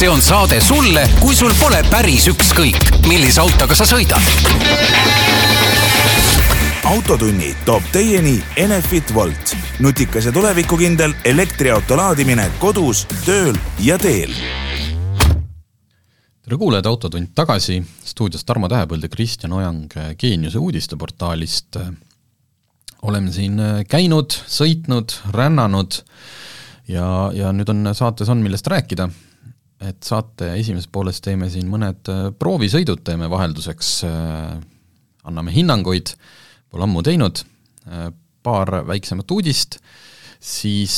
see on saade sulle, kui sul pole päris ükskõik, millise autoga sa sõidad. autotunni toob teieni Enefit Volt, nutikas ja tulevikukindel elektriauto laadimine kodus, tööl ja teel tere kuulajad, Autotund tagasi, stuudios Tarmo Tähepõld ja Kristjan Ojang Geeniuse uudisteportaalist. oleme siin käinud, sõitnud, rännanud ja, ja nüüd on, saates on, millest rääkida. Et saate esimeses pooles teeme siin mõned äh, proovisõidud, teeme vahelduseks, äh, anname hinnanguid, pole ammu teinud, äh, paar väiksemat uudist, siis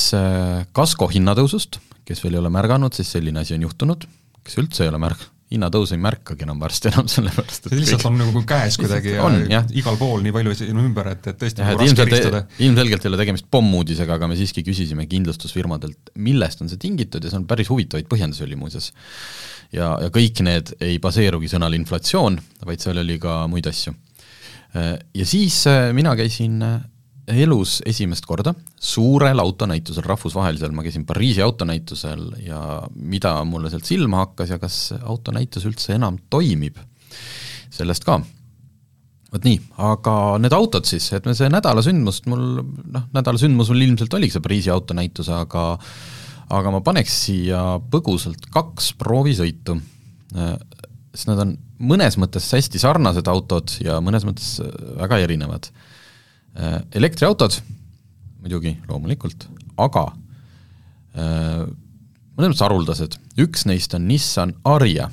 kasko hinnatõusust, kes veel ei ole märganud, siis selline asi on juhtunud, kes üldse ei ole märg-, hinnatõus ei märkagi enam varsti enam, sellepärast et see lihtsalt kõik... on nagu käes kuidagi ja on, jah. igal pool nii palju on ümber, et, et tõesti nagu raske eristada. ilmselgelt ei ole tegemist pommuudisega, aga me siiski küsisime kindlustusfirmadelt, millest on see tingitud ja see on päris huvitavaid põhjendusi oli muuseas. ja, ja kõik need ei baseerugi sõnal inflatsioon, vaid seal oli ka muid asju. Ja siis äh, mina käisin äh, elus esimest korda suurel autonäitusel, rahvusvahelisel, ma käisin Pariisi autonäitusel ja mida mulle sealt silma hakkas ja kas autonäitus üldse enam toimib, sellest ka. vot nii, aga need autod siis, et me see nädala sündmust mul, noh, nädala sündmus mul ilmselt oligi see Pariisi autonäitus, aga aga ma paneks siia põgusalt kaks proovisõitu, sest nad on mõnes mõttes hästi sarnased autod ja mõnes mõttes väga erinevad elektriautod muidugi, loomulikult, aga äh, mõnes mõttes haruldased, üks neist on Nissan Ariya,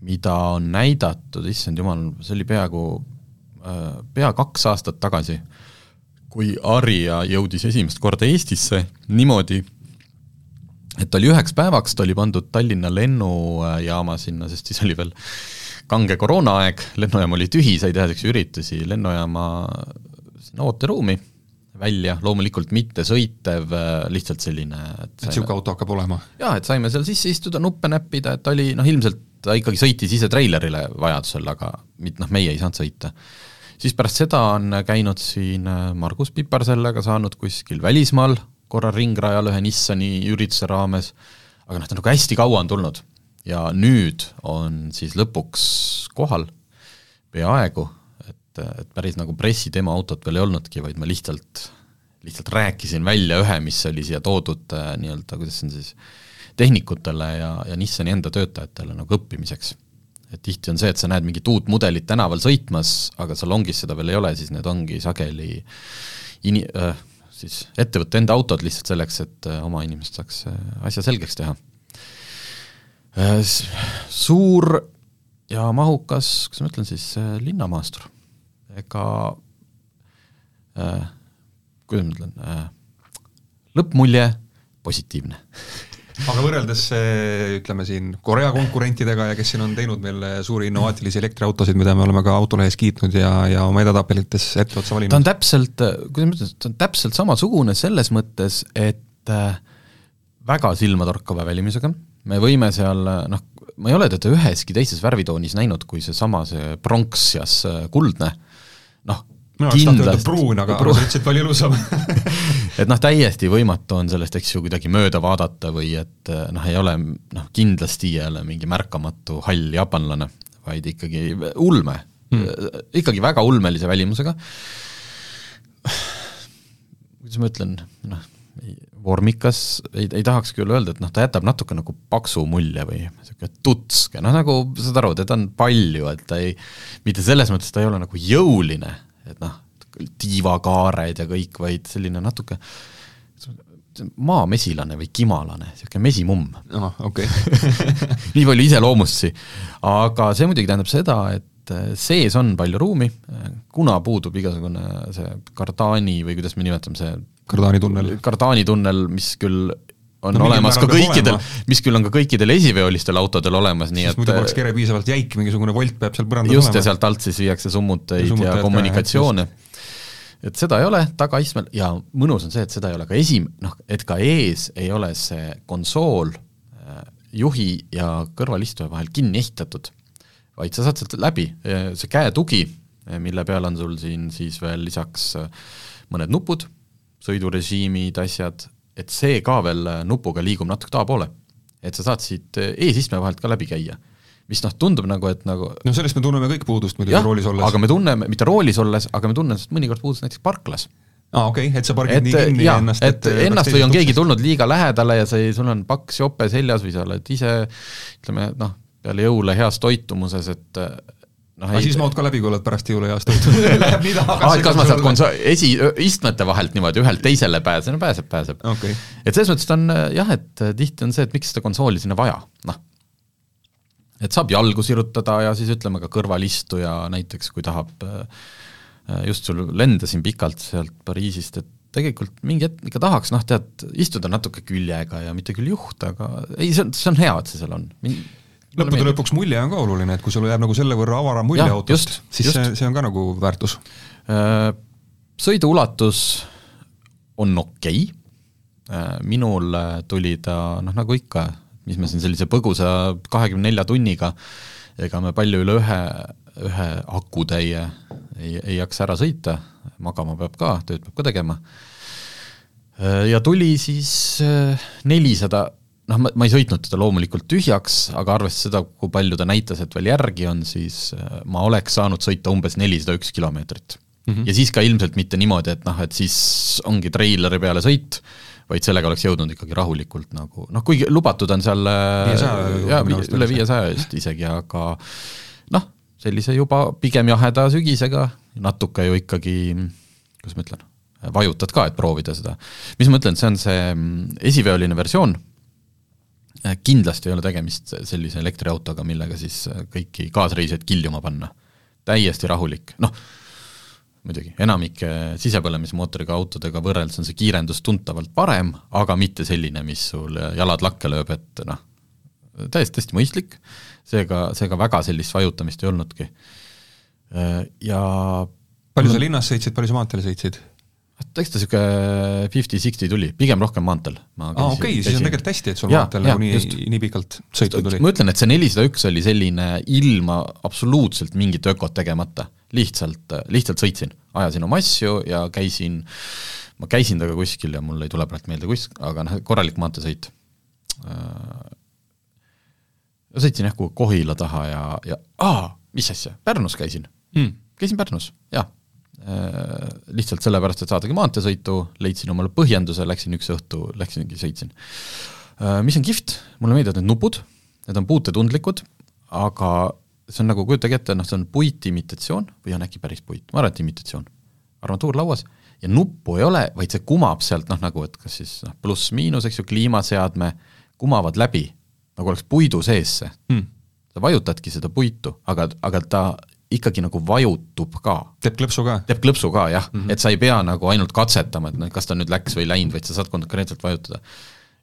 mida on näidatud, issand jumal, see oli peaaegu, äh, pea kaks aastat tagasi, kui Ariya jõudis esimest korda Eestisse niimoodi, et oli üheks päevaks, ta oli pandud Tallinna lennujaama sinna, sest siis oli veel kange koroonaaeg, lennujaam oli tühi, sai teha niisuguseid üritusi, lennujaama sinna ooteruumi välja, loomulikult mitte sõitev, äh, lihtsalt selline et et niisugune auto hakkab olema? jaa, et saime seal sisse istuda, nuppe näppida, et oli noh, ilmselt ta ikkagi sõitis ise treilerile vajadusel, aga mit-, noh, meie ei saanud sõita. siis pärast seda on käinud siin äh, Margus Pipar sellega, saanud kuskil välismaal korra ringrajal ühe Nissani ürituse raames, aga noh, ta nagu hästi kaua on tulnud. ja nüüd on siis lõpuks kohal, peaaegu et, et päris nagu pressidemo autot veel ei olnudki, vaid ma lihtsalt, lihtsalt rääkisin välja ühe, mis oli siia toodud äh, nii-öelda, kuidas see on siis, tehnikutele ja, ja Nissani enda töötajatele nagu õppimiseks. et tihti on see, et sa näed mingit uut mudelit tänaval sõitmas, aga salongis seda veel ei ole, siis need ongi sageli ini-, äh, siis ettevõtte enda autod lihtsalt selleks, et äh, oma inimesed saaks äh, asja selgeks teha. Suur ja mahukas, kuidas ma ütlen siis, linnamaastur ega äh, kuidas ma ütlen äh,, lõppmulje positiivne. Aga võrreldes ütleme siin Korea konkurentidega ja kes siin on teinud meil suuri innovaatilisi elektriautosid, mida me oleme ka autolehes kiitnud ja, ja oma edetabelites etteotsa valinud? ta on täpselt, kuidas ma ütlen, ta on täpselt samasugune selles mõttes, et äh, väga silmatorkava välimusega, me võime seal noh, ma ei ole teda üheski teises värvitoonis näinud, kui seesama, see pronksias kuldne äh, noh, mina oleks tahtnud öelda pruun, aga pruun. sa ütlesid palju ilusam. Et noh, täiesti võimatu on sellest, eks ju, kuidagi mööda vaadata või et noh, ei ole noh, kindlasti ei ole mingi märkamatu hall jaapanlane, vaid ikkagi ulme. Hmm., ikkagi väga ulmelise välimusega, kuidas ma ütlen, noh, vormikas, ei, ei tahaks küll öelda, et noh, ta jätab natuke nagu paksu mulje või niisugune tutske, noh nagu saad aru, teda on palju, et ta ei, mitte selles mõttes ta ei ole nagu jõuline, et noh, tiivakaared ja kõik, vaid selline natuke maamesilane või kimalane, niisugune mesimumm. ahah, okei okay. nii palju iseloomustusi. aga see muidugi tähendab seda, et sees on palju ruumi, kuna puudub igasugune see kardaani või kuidas me nimetame, see Kardaani tunnel. Kardaani tunnel, mis küll on no, olemas ka kõikidel, mis küll on ka kõikidel esiveolistel autodel olemas, nii siis et muidu oleks kere piisavalt jäik, mingisugune volt peab seal põrandal just, ja sealt alt siis viiakse summuteid ja, ja kommunikatsioone. et seda ei ole tagaistmel ja mõnus on see, et seda ei ole ka esim-, noh, et ka ees ei ole see konsool äh, juhi ja kõrvalistuja vahel kinni ehitatud, vaid sa saad sealt läbi, see käetugi, mille peal on sul siin siis veel lisaks äh, mõned nupud sõidurežiimid, asjad, et see ka veel nupuga liigub natuke tahapoole. et sa saad siit eesistme vahelt ka läbi käia. mis noh, tundub nagu, et nagu no sellest me tunneme kõik puudust muidugi roolis olles. aga me tunneme, mitte roolis olles, aga me tunneme sellest mõnikord puudust näiteks parklas aa ah,, okei okay,, et sa pargid nii kinni ja, ennast, et, et ennast või on keegi tulnud liiga lähedale ja sa ei, sul on paks jope seljas või sa oled ise ütleme noh, peale jõule heas toitumuses, et noh siis mahud ka läbi, kui oled pärast jõule heas toitunud Läheb nii taha ah, et kas ma sealt konso-, esi, istmete vahelt niimoodi ühelt teisele pääsen, pääseb, pääseb okay.. et selles mõttes ta on jah, et tihti on see, et miks seda konsooli sinna vaja, noh. et saab jalgu sirutada ja siis ütleme ka kõrvalistuja näiteks, kui tahab äh, Äh, just sul lendasin pikalt sealt Pariisist, et tegelikult mingi hetk ikka tahaks noh, tead, istuda natuke küljega ja mitte küll juht, aga ei, see on, see on hea, et see seal on. Lõppude lõpuks mulje on ka oluline, et kui sul jääb nagu selle võrra avaram mulje ja, autost, siis just. see, see on ka nagu väärtus. Äh, sõidu ulatus on okei okay., äh, minul tuli ta noh, nagu ikka, mis me siin sellise põgusa kahekümne nelja tunniga, ega me palju üle ühe, ühe akutäie ei, ei jaksa ära sõita, magama peab ka, tööd peab ka tegema. ja tuli siis äh, nelisada, noh, ma, ma ei sõitnud teda loomulikult tühjaks, aga arvestades seda, kui palju ta näitas, et veel järgi on, siis äh, ma oleks saanud sõita umbes nelisada üks kilomeetrit mm. -hmm. ja siis ka ilmselt mitte niimoodi, et noh, et siis ongi treileri peale sõit, vaid sellega oleks jõudnud ikkagi rahulikult nagu noh, kuigi lubatud on seal äh, jaa, üle viiesaja vist isegi, aga noh, sellise juba pigem jaheda sügisega, natuke ju ikkagi, kuidas ma ütlen, vajutad ka, et proovida seda. mis ma ütlen, see on see mm, esiveoline versioon, kindlasti ei ole tegemist sellise elektriautoga, millega siis kõiki kaasreisijaid kiljuma panna. täiesti rahulik, noh, muidugi, enamike sisepõlemismootoriga autodega võrreldes on see kiirendus tuntavalt parem, aga mitte selline, mis sul jalad lakke lööb, et noh, täiesti, täiesti mõistlik seega, seega väga sellist vajutamist ei olnudki. Ja palju sa linnas sõitsid, palju sa maanteel sõitsid? Eks ta niisugune fifty-sixty tuli, pigem rohkem maanteel. aa okei okay,, siis on tegelikult hästi, et sul maanteel nagu nii, nii pikalt sõitu tuli. ma ütlen, et see nelisada üks oli selline ilma absoluutselt mingit ökot tegemata, lihtsalt, lihtsalt sõitsin, ajasin oma asju ja käisin, ma käisin temaga kuskil ja mul ei tule praegu meelde kus, aga noh, korralik maanteesõit sõitsin jah kuhugi Kohila taha ja, ja aa, mis asja, Pärnus käisin mm.. käisin Pärnus, jah äh,. Lihtsalt sellepärast, et saadagi maanteesõitu, leidsin omale põhjenduse, läksin üks õhtu, läksingi, sõitsin. Äh,. Mis on kihvt, mulle meeldivad need nupud, need on puutetundlikud, aga see on nagu, kujutage ette, noh, see on puitimitatsioon või on äkki päris puit, ma arvan, et imitatsioon. armatuur lauas. Ja nuppu ei ole, vaid see kumab sealt noh, nagu et kas siis noh, pluss-miinus, eks ju, kliimaseadme kumavad läbi nagu oleks puidu sees see mm.. sa vajutadki seda puitu, aga, aga ta ikkagi nagu vajutub ka. teeb klõpsu ka? teeb klõpsu ka jah mm, -hmm. et sa ei pea nagu ainult katsetama, et noh, kas ta nüüd läks või ei läinud, vaid sa saad konkreetselt vajutada.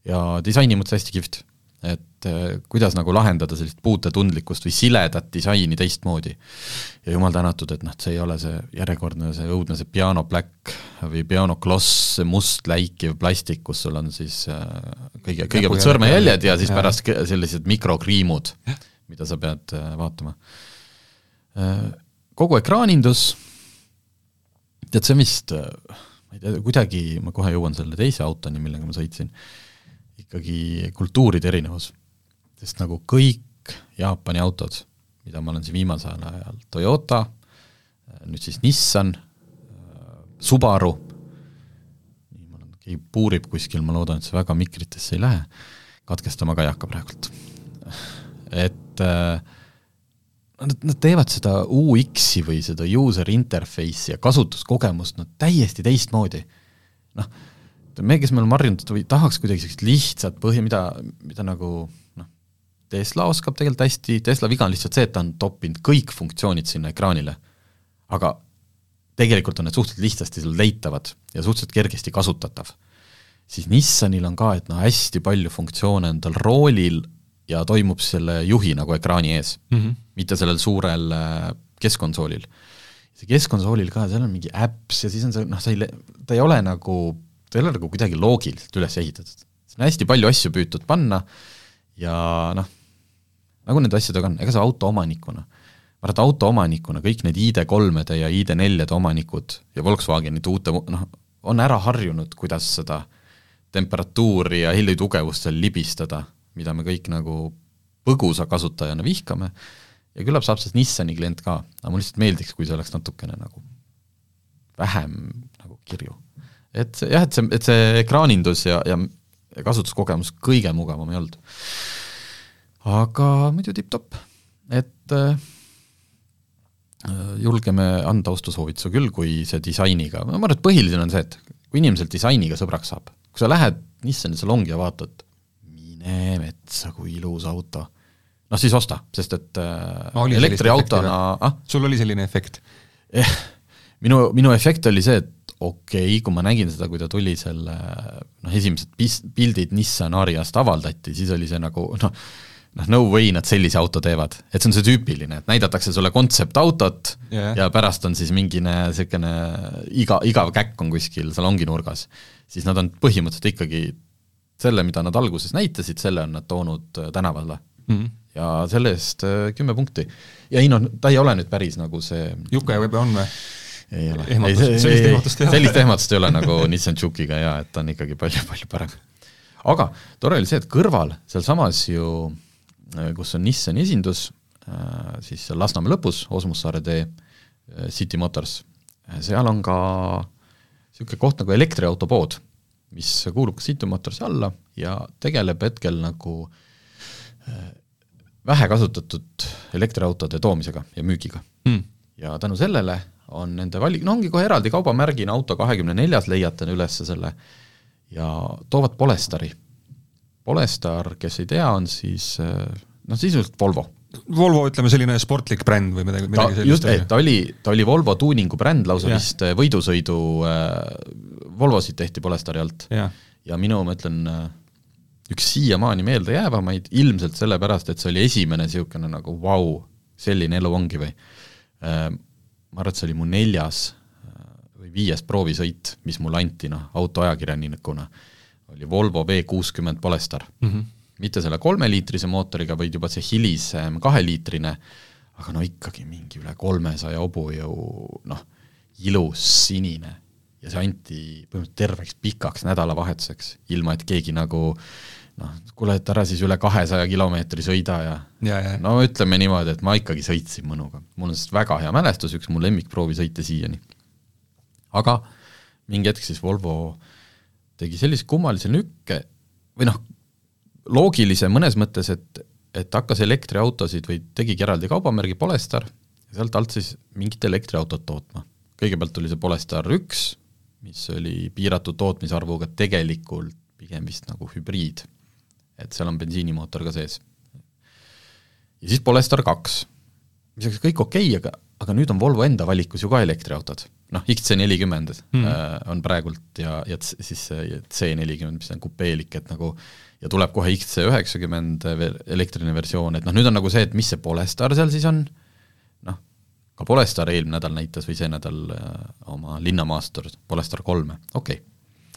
ja disaini mõttes hästi kihvt et äh, kuidas nagu lahendada sellist puutetundlikkust või siledat disaini teistmoodi. ja jumal tänatud, et noh, see ei ole see järjekordne, see õudne, see piano black või piano gloss, see must läikiv plastik, kus sul on siis äh, kõige, kõigepealt sõrmejäljed ja siis ja. pärast sellised mikrokriimud, mida sa pead äh, vaatama. Kogu ekraanindus, tead, see on vist, ma ei tea, kuidagi, ma kohe jõuan selle teise autoni, millega ma sõitsin ikkagi kultuuride erinevus. sest nagu kõik Jaapani autod, mida ma olen siin viimasel ajal, Toyota, nüüd siis Nissan, Subaru, mul on, keegi puurib kuskil, ma loodan, et see väga mikritesse ei lähe, katkestama ka ei hakka praegult. et äh, nad, nad teevad seda UX-i või seda user interface'i ja kasutuskogemust no täiesti teistmoodi. noh, me, kes me oleme harjunud või tahaks kuidagi sellist lihtsat põhja, mida, mida nagu noh, Tesla oskab tegelikult hästi, Tesla viga on lihtsalt see, et ta on toppinud kõik funktsioonid sinna ekraanile. aga tegelikult on need suhteliselt lihtsasti seal leitavad ja suhteliselt kergesti kasutatav. siis Nissanil on ka, et noh, hästi palju funktsioone on tal roolil ja toimub selle juhi nagu ekraani ees mm, -hmm. mitte sellel suurel äh, keskkonsoolil. see keskkonsoolil ka, seal on mingi äpps ja siis on see, noh, sa ei, ta ei ole nagu ta ei ole nagu kuidagi loogiliselt üles ehitatud. siin on hästi palju asju püütud panna ja noh, nagu nende asjadega on, ega sa autoomanikuna, ma arvan, et autoomanikuna kõik need ID3-de ja ID4-de omanikud ja Volkswagenite uute noh, on ära harjunud, kuidas seda temperatuuri ja helitugevust seal libistada, mida me kõik nagu põgusa kasutajana vihkame, ja küllap saab sellest Nissani klient ka, aga mulle lihtsalt meeldiks, kui see oleks natukene nagu vähem nagu kirju. et jah, et see, et see ekraanindus ja, ja kasutuskogemus kõige mugavam ei olnud. aga muidu tipp-topp, et äh, julgeme anda ostusoovituse küll, kui see disainiga, ma arvan, et põhiline on see, et kui inimesel disainiga sõbraks saab, kui sa lähed Nissani salongi ja vaatad, mine metsa, kui ilus auto, noh siis osta, sest et äh, elektriautona, ah? sul oli selline efekt eh,? minu, minu efekt oli see, et okei okay,, kui ma nägin seda, kui ta tuli selle noh, esimesed pis-, pildid Nissan Ariast avaldati, siis oli see nagu noh, noh no way nad sellise auto teevad, et see on see tüüpiline, et näidatakse sulle kontseptautot yeah. ja pärast on siis mingine niisugune iga, igav käkk on kuskil salongi nurgas. siis nad on põhimõtteliselt ikkagi selle, mida nad alguses näitasid, selle on nad toonud äh, tänavale mm. -hmm. ja selle eest äh, kümme punkti. ja ei noh, ta ei ole nüüd päris nagu see Juke võib-olla on või? ei ole. sellist ehmatust ei ole. sellist ehmatust ei ole nagu Nissan Juke'iga jaa, et ta on ikkagi palju-palju parem. aga tore oli see, et kõrval, sealsamas ju, äh, kus on Nissani esindus, siis seal Lasnamäe lõpus, Osmussaare tee, City Motors, seal on ka niisugune koht nagu elektriautopood, mis kuulub ka City Motorsi alla ja tegeleb hetkel nagu vähe kasutatud elektriautode toomisega ja müügiga mm.. ja tänu sellele on nende valik, no ongi kohe eraldi kaubamärgina auto kahekümne neljas, leiate üles selle ja toovad Polestari. Polestar, kes ei tea, on siis noh, sisuliselt Volvo. Volvo, ütleme selline sportlik bränd või midagi, midagi ta, sellist. just, ta oli, ta oli Volvo tuuningu bränd, lausa ja. vist võidusõidu äh, Volvosid tehti Polestari alt. ja minu, ma ütlen, üks siiamaani meeldejäävamaid, ilmselt sellepärast, et see oli esimene niisugune nagu vau wow,, selline elu ongi või äh, ma arvan, et see oli mu neljas äh, või viies proovisõit, mis mulle anti, noh, autoajakirjanikuna, oli Volvo V kuuskümmend Polestar mm. -hmm. mitte selle kolmeliitrise mootoriga, vaid juba see hilisem kaheliitrine, aga no ikkagi mingi üle kolmesaja hobujõu, noh, ilus sinine. Ja see anti põhimõtteliselt terveks pikaks nädalavahetuseks, ilma et keegi nagu noh, kuule, et ära siis üle kahesaja kilomeetri sõida ja, ja, ja no ütleme niimoodi, et ma ikkagi sõitsin mõnuga. mul on sellest väga hea mälestus, üks mu lemmikproovisõite siiani. aga mingi hetk siis Volvo tegi sellise kummalise lükke või noh, loogilise mõnes mõttes, et, et hakkas elektriautosid või tegigi eraldi kaubamärgi Polestar ja sealt alt siis mingit elektriautot tootma. kõigepealt tuli see Polestar üks, mis oli piiratud tootmisarvuga, tegelikult pigem vist nagu hübriid et seal on bensiinimootor ka sees. ja siis Polestar kaks, mis oleks kõik okei okay,, aga, aga nüüd on Volvo enda valikus ju ka elektriautod. noh, XC40 mm. äh, on praegult ja, ja siis C40, mis on kupeelik, et nagu ja tuleb kohe XC90 elektriline versioon, et noh, nüüd on nagu see, et mis see Polestar seal siis on, ka Polestar eelmine nädal näitas või see nädal äh, oma linnamaastur Polestar kolme, okei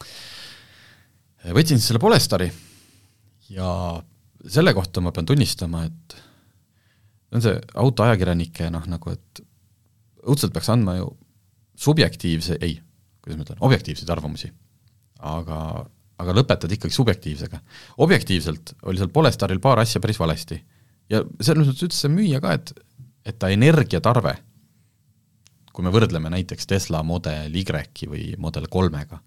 okay.. võtsin siis selle Polestari ja selle kohta ma pean tunnistama, et on see autoajakirjanike noh, nagu et õudselt peaks andma ju subjektiivse, ei, kuidas ma ütlen, objektiivseid arvamusi. aga, aga lõpetad ikkagi subjektiivsega. objektiivselt oli seal Polestaril paar asja päris valesti. ja selles mõttes ütles see müüja ka, et, et ta energiatarve, kui me võrdleme näiteks Tesla Model Y või Model kolmega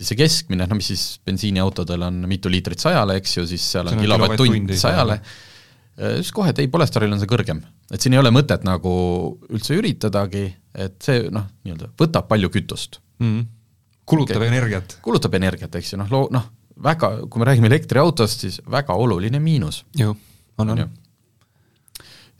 siis see keskmine, no mis siis bensiiniautodel on mitu liitrit sajale, eks ju, siis seal on, on kilovatt-tund sajale, äh, siis kohe, et ei, Polestaril on see kõrgem. et siin ei ole mõtet nagu üldse üritadagi, et see noh, nii-öelda võtab palju kütust mm. -hmm. kulutab okay. energiat. kulutab energiat, eks ju, noh, loo-, noh, väga, kui me räägime elektriautost, siis väga oluline miinus. ju, on, on.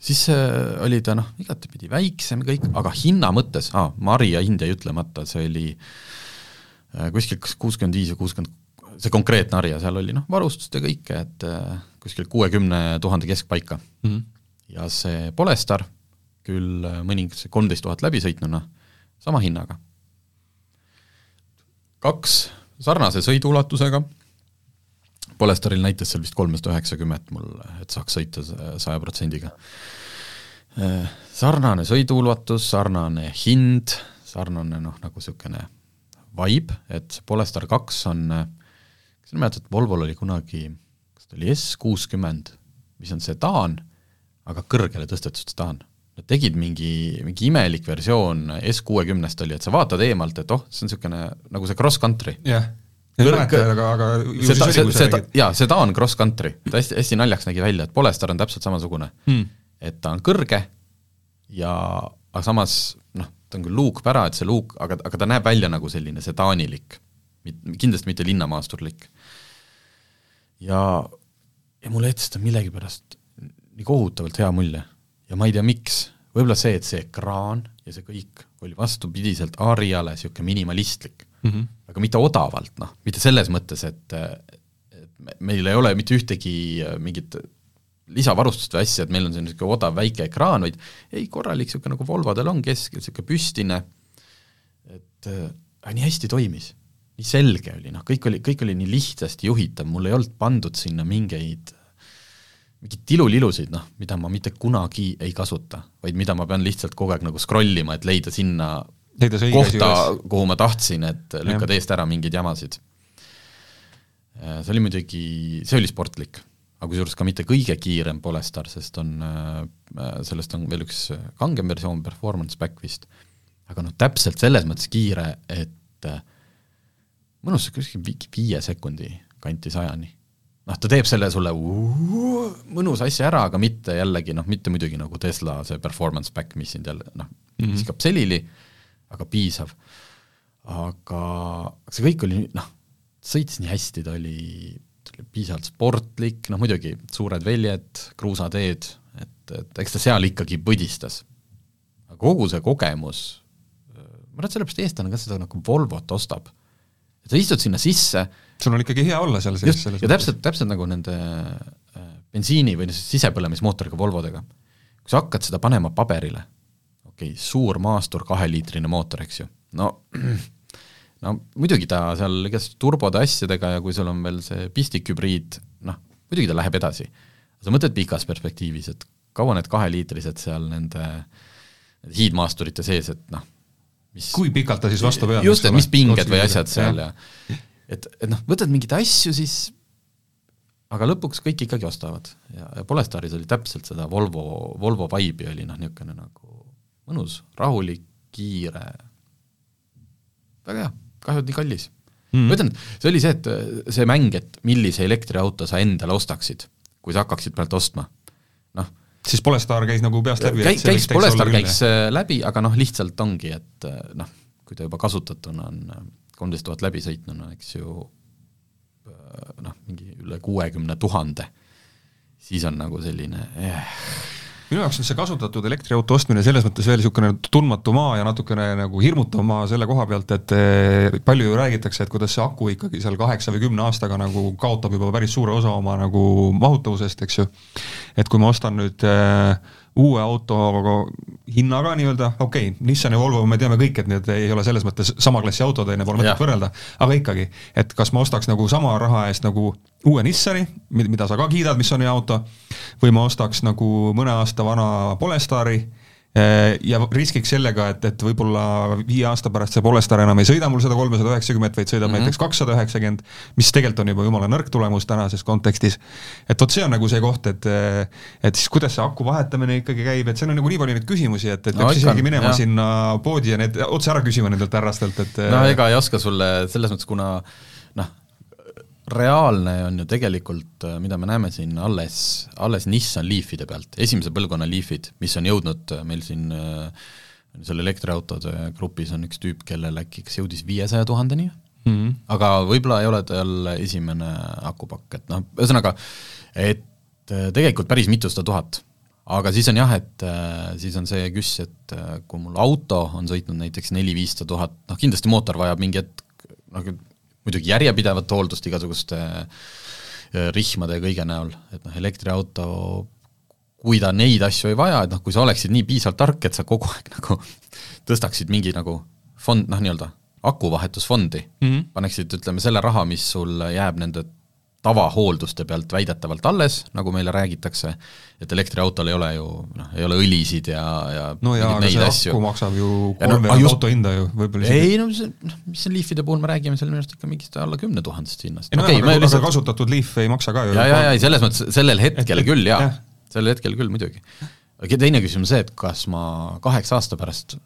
Siis äh, oli ta noh, igatepidi väiksem kõik, aga hinna mõttes ah,, Maria hind jäi ütlemata, see oli äh, kuskil kas kuuskümmend viis või kuuskümmend, see konkreetne harja, seal oli noh, varustust ja kõike, et äh, kuskil kuuekümne tuhande keskpaika mm. -hmm. ja see Polestar, küll äh, mõningas kolmteist tuhat läbi sõitnuna, sama hinnaga. kaks sarnase sõiduulatusega, Polestaril näitas seal vist kolmsada üheksakümmet mul, et saaks sõita saja protsendiga. sarnane sõiduulatus, sarnane hind, sarnane noh, nagu niisugune vibe, et see Polestar kaks on, kas sa mäletad, Volvol oli kunagi, kas ta oli S kuuskümmend, mis on sedaan, aga kõrgele tõstetud sedaan. Nad tegid mingi, mingi imelik versioon S kuuekümnest oli, et sa vaatad eemalt, et oh, see on niisugune nagu see cross country. jah, mäleta, aga, aga ju siis oli, kui sa räägid. jaa, sedaan cross country, ta hästi, hästi naljaks nägi välja, et Polestar on täpselt samasugune Hmm. et ta on kõrge ja aga samas noh, ta on küll luukpära, et see luuk, aga, aga ta näeb välja nagu selline sedaanilik, kindlasti mitte linnamaasturlik. ja, ja mulle jättis ta millegipärast nii kohutavalt hea mulje ja ma ei tea, miks, võib-olla see, et see ekraan ja see kõik oli vastupidiselt Ariale niisugune minimalistlik mm. -hmm. aga mitte odavalt, noh, mitte selles mõttes, et et me- meil ei ole mitte ühtegi äh, mingit lisavarustust või asja, et meil on see niisugune odav väike ekraan, vaid ei, korralik niisugune nagu Volvodel on keskel, niisugune püstine, et äh, nii hästi toimis. nii selge oli, noh, kõik oli, kõik oli nii lihtsasti juhitav, mul ei olnud pandud sinna mingeid mingeid tilulilusid, noh, mida ma mitte kunagi ei kasuta, vaid mida ma pean lihtsalt kogu aeg nagu scroll ima, et leida sinna kohta kuhu ma tahtsin, et lükkad eest ära mingeid jamasid. see oli muidugi, see oli sportlik, aga kusjuures ka mitte kõige kiirem Polestar, sest on, äh, sellest on veel üks kangem versioon, Performance Back vist, aga noh, täpselt selles mõttes kiire, et äh, mõnus kuskil vi- viie sekundi kanti sajani. noh, ta teeb selle sulle uu, mõnusa asja ära, aga mitte jällegi noh, mitte muidugi nagu Tesla see performance back, mis sind jälle noh mm -hmm. viskab selili, aga piisav. aga see kõik oli noh, sõitis nii hästi, ta oli, ta oli piisavalt sportlik, noh muidugi suured väljed, kruusateed, et, et eks ta seal ikkagi põdistas. aga kogu see kogemus, ma arvan, et sellepärast eestlane ka seda nagu Volvot ostab. sa istud sinna sisse sul on ikkagi hea olla seal sees ja täpselt, täpselt nagu nende äh, bensiini või sisepõlemismootoriga Volvodega. kui sa hakkad seda panema paberile, okei okay,, suur maastur, kaheliitrine mootor, eks ju, no no muidugi ta seal igasuguste turbode asjadega ja kui sul on veel see pistikhübriid, noh, muidugi ta läheb edasi. sa mõtled pikas perspektiivis, et kaua need kaheliitrised seal nende, hiidmaasturite sees, et noh, mis kui pikalt ta siis vastu peab? just, et mis pinged või asjad seal ja, ja et, et noh, võtad mingeid asju, siis aga lõpuks kõik ikkagi ostavad ja, ja Polestaris oli täpselt seda Volvo, Volvo vibe'i oli noh, niisugune nagu mõnus, rahulik, kiire, väga hea, kahju, et nii kallis mm.. ma ütlen, see oli see, et see mäng, et millise elektriauto sa endale ostaksid, kui sa hakkaksid praegu ostma, noh, siis Polestar käis nagu peast läbi? käis, käis, Polestar käis äh, läbi, aga noh, lihtsalt ongi, et äh, noh, kui ta juba kasutatuna on äh, kolmteist tuhat läbi sõitnuna, eks ju, noh, mingi üle kuuekümne tuhande, siis on nagu selline eh. Minu jaoks on see kasutatud elektriauto ostmine selles mõttes veel niisugune tundmatu maa ja natukene nagu hirmutav maa selle koha pealt, et eh, palju ju räägitakse, et kuidas see aku ikkagi seal kaheksa või kümne aastaga nagu kaotab juba päris suure osa oma nagu mahutavusest, eks ju. et kui ma ostan nüüd äh, uue auto hinnaga nii-öelda, okei okay,, Nissan ja Volvo, me teame kõik, et need ei ole selles mõttes sama klassi autod, neil pole mõtet võrrelda, aga ikkagi, et kas ma ostaks nagu sama raha eest nagu uue Nissani, mida sa ka kiidad, mis on hea auto, või ma ostaks nagu mõne aasta vana Polestari ja riskiks sellega, et, et võib-olla viie aasta pärast see Polestar enam ei sõida mul seda kolmesada üheksakümmet, vaid sõidab mm -hmm. näiteks kakssada üheksakümmend, mis tegelikult on juba jumala nõrk tulemus tänases kontekstis. et vot see on nagu see koht, et et siis kuidas see aku vahetamine ikkagi käib, et seal on nagu nii palju neid küsimusi, et, et No peaks isegi minema jah. sinna poodi ja need otse ära küsima nendelt härrastelt, et no ega ei oska sulle selles mõttes, kuna noh, reaalne on ju tegelikult, mida me näeme siin alles, alles Nissan Leafide pealt, esimese põlvkonna Leafid, mis on jõudnud äh, meil siin äh, seal elektriautode grupis on üks tüüp, kellel äkki kas jõudis viiesaja tuhandeni mm -hmm. aga võib-olla ei ole tal esimene akupakk, et noh, ühesõnaga, et äh, tegelikult päris mitusada tuhat. aga siis on jah, et äh, siis on see küss, et äh, kui mul auto on sõitnud näiteks neli-viissada tuhat, noh kindlasti mootor vajab mingi hetk, noh muidugi järjepidevat hooldust igasuguste äh, rihmade ja kõige näol, et noh, elektriauto kui ta neid asju ei vaja, et noh, kui sa oleksid nii piisavalt tark, et sa kogu aeg nagu tõstaksid mingi nagu fond, noh nii-öelda akuvahetusfondi mm. -hmm. paneksid, ütleme, selle raha, mis sul jääb nende tavahoolduste pealt väidetavalt alles, nagu meile räägitakse, et elektriautol ei ole ju noh, ei ole õlisid ja, ja no jaa, aga see asju. aku maksab ju Ja kolmveerand no, just- auto hinda ju, võib-olla ei no see, noh, mis siin Leafide puhul me räägime, seal minu arust ikka mingist alla kümne tuhandest hinnast. ei no okay, me aga, lihtsalt- aga kasutatud Leaf ei maksa ka ju. ja, ja, ja ei, selles mõttes sellel hetkel Et- küll jaa jah., sellel hetkel küll muidugi. aga teine küsimus on see, et kas ma kaheksa aasta pärast,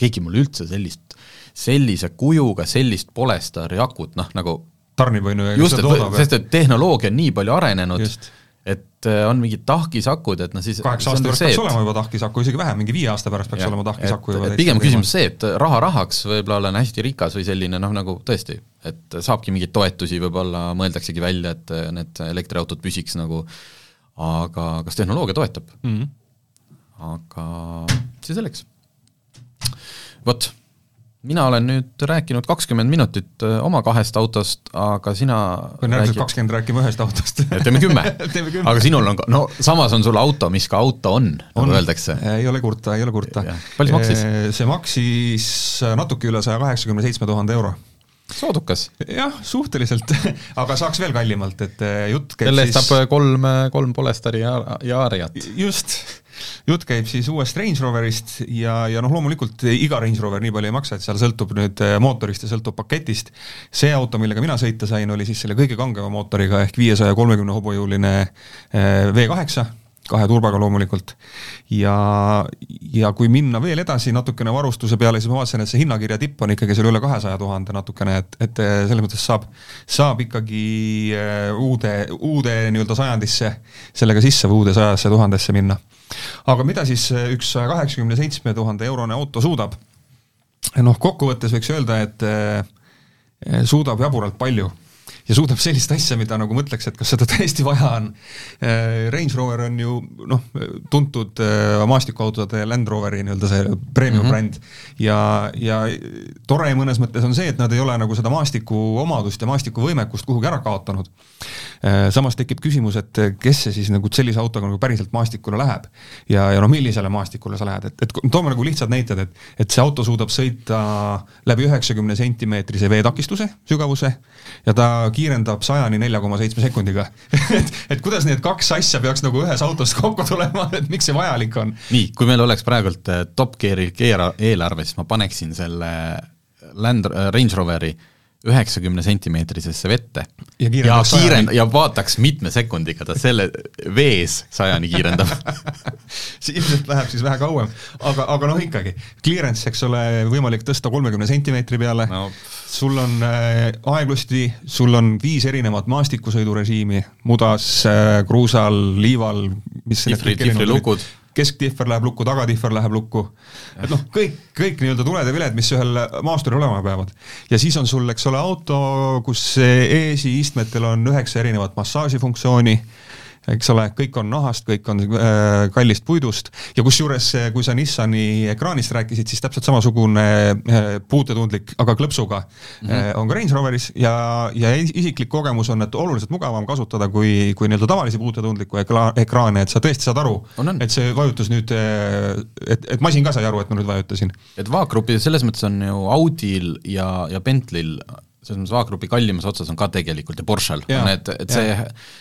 keegi mulle üldse sellist, sellise kujuga sellist Polestari akut, noh nagu tarnib, on ju, ja just, seda toodab. sest et tehnoloogia on nii palju arenenud, et äh, on mingid tahkisakud, et noh siis kaheksa aasta pärast peaks olema juba tahkisaku, isegi vähem, mingi viie aasta pärast peaks Jah, olema tahkisaku juba pigem küsimus see, et raha rahaks, võib-olla olen hästi rikas või selline noh, nagu tõesti, et saabki mingeid toetusi, võib-olla mõeldaksegi välja, et need elektriautod püsiks nagu, aga kas tehnoloogia toetab? mm. -hmm. aga see selleks. vot, mina olen nüüd rääkinud kakskümmend minutit öö, oma kahest autost, aga sina pean järgmised kakskümmend rääkima ühest autost teeme kümme aga sinul on no samas on sul auto, mis ka auto on, nagu öeldakse. ei ole kurta, ei ole kurta. Palju see maksis? see maksis natuke üle saja kaheksakümne seitsme tuhande euro. soodukas. jah, suhteliselt aga saaks veel kallimalt, et jutt käib selle eest siis saab kolm, kolm Polestari ja, ja Ariat. just, jutt käib siis uuest Range Roverist ja, ja noh, loomulikult iga Range Rover nii palju ei maksa, et seal sõltub nüüd eh, mootorist ja sõltub paketist. see auto, millega mina sõita sain, oli siis selle kõige kangema mootoriga ehk viiesaja kolmekümne hobujõuline eh, V8, kahe turbaga loomulikult. ja, ja kui minna veel edasi natukene varustuse peale, siis ma vaatasin, et see hinnakirja tipp on ikkagi seal üle kahesaja tuhande natukene, et, et eh, selles mõttes saab, saab ikkagi uude, uude nii-öelda sajandisse sellega sisse või uude sajasse tuhandesse minna. Aga mida siis eh, üks saja kaheksakümne seitsme tuhande eurone auto suudab? noh, kokkuvõttes võiks öelda, et eh, suudab jaburalt palju ja suudab sellist asja, mida nagu mõtleks, et kas seda tõesti vaja on. Range Rover on ju noh, tuntud äh, maastikuautode Land Roveri nii-öelda see premium mm -hmm. bränd ja, ja tore mõnes mõttes on see, et nad ei ole nagu seda maastiku omadust ja maastiku võimekust kuhugi ära kaotanud. samas tekib küsimus, et kes see siis nagu sellise autoga nagu päriselt maastikule läheb ja, ja noh, millisele maastikule sa lähed, et, et toome nagu lihtsad näited, et, et see auto suudab sõita läbi üheksakümne sentimeetrise veetakistuse sügavuse ja ta kiirendab sajani nelja koma seitsme sekundiga et, et kuidas need kaks asja peaks nagu ühes autos kokku tulema, et miks see vajalik on? nii, kui meil oleks praegult äh, Top Geari keera- eelarve, siis ma paneksin selle Land, Range Roveri üheksakümne sentimeetrisesse vette. Ja ja kiirend- ja vaataks mitme sekundiga ta selle vees sajani kiirendab. See ilmselt läheb siis vähe kauem, aga, aga noh, ikkagi, clearance, eks ole, võimalik tõsta kolmekümne sentimeetri peale. No. Sul on äh, aeglusti, sul on viis erinevat maastikusõidurežiimi, mudas äh,, kruusal, liival, mis need Tihvri- kesktihver läheb lukku, tagatihver läheb lukku. et noh, kõik, kõik nii-öelda tuled ja viled, mis ühel maasturil olema peavad. ja siis on sul, eks ole, auto, kus eesiistmetel on üheksa erinevat massaažifunktsiooni eks ole, kõik on nahast, kõik on äh, kallist puidust. Ja kusjuures, kui sa Nissani ekraanist rääkisid, siis täpselt samasugune äh, puutetundlik, aga klõpsuga mm -hmm. äh, on ka Range Roveris. Ja, ja is- isiklik kogemus on, et oluliselt mugavam kasutada kui, kui nii-öelda tavalisi puutetundliku ekla, ekraane, et sa tõesti saad aru, et see vajutus nüüd, et, et masin ka sai aru, et ma nüüd vajutasin. et vaagrupi selles mõttes on ju Audil ja, ja Bentley'l selles mõttes vaagrupi kallimas otsas on ka tegelikult ja Porsche'l. On need, et see,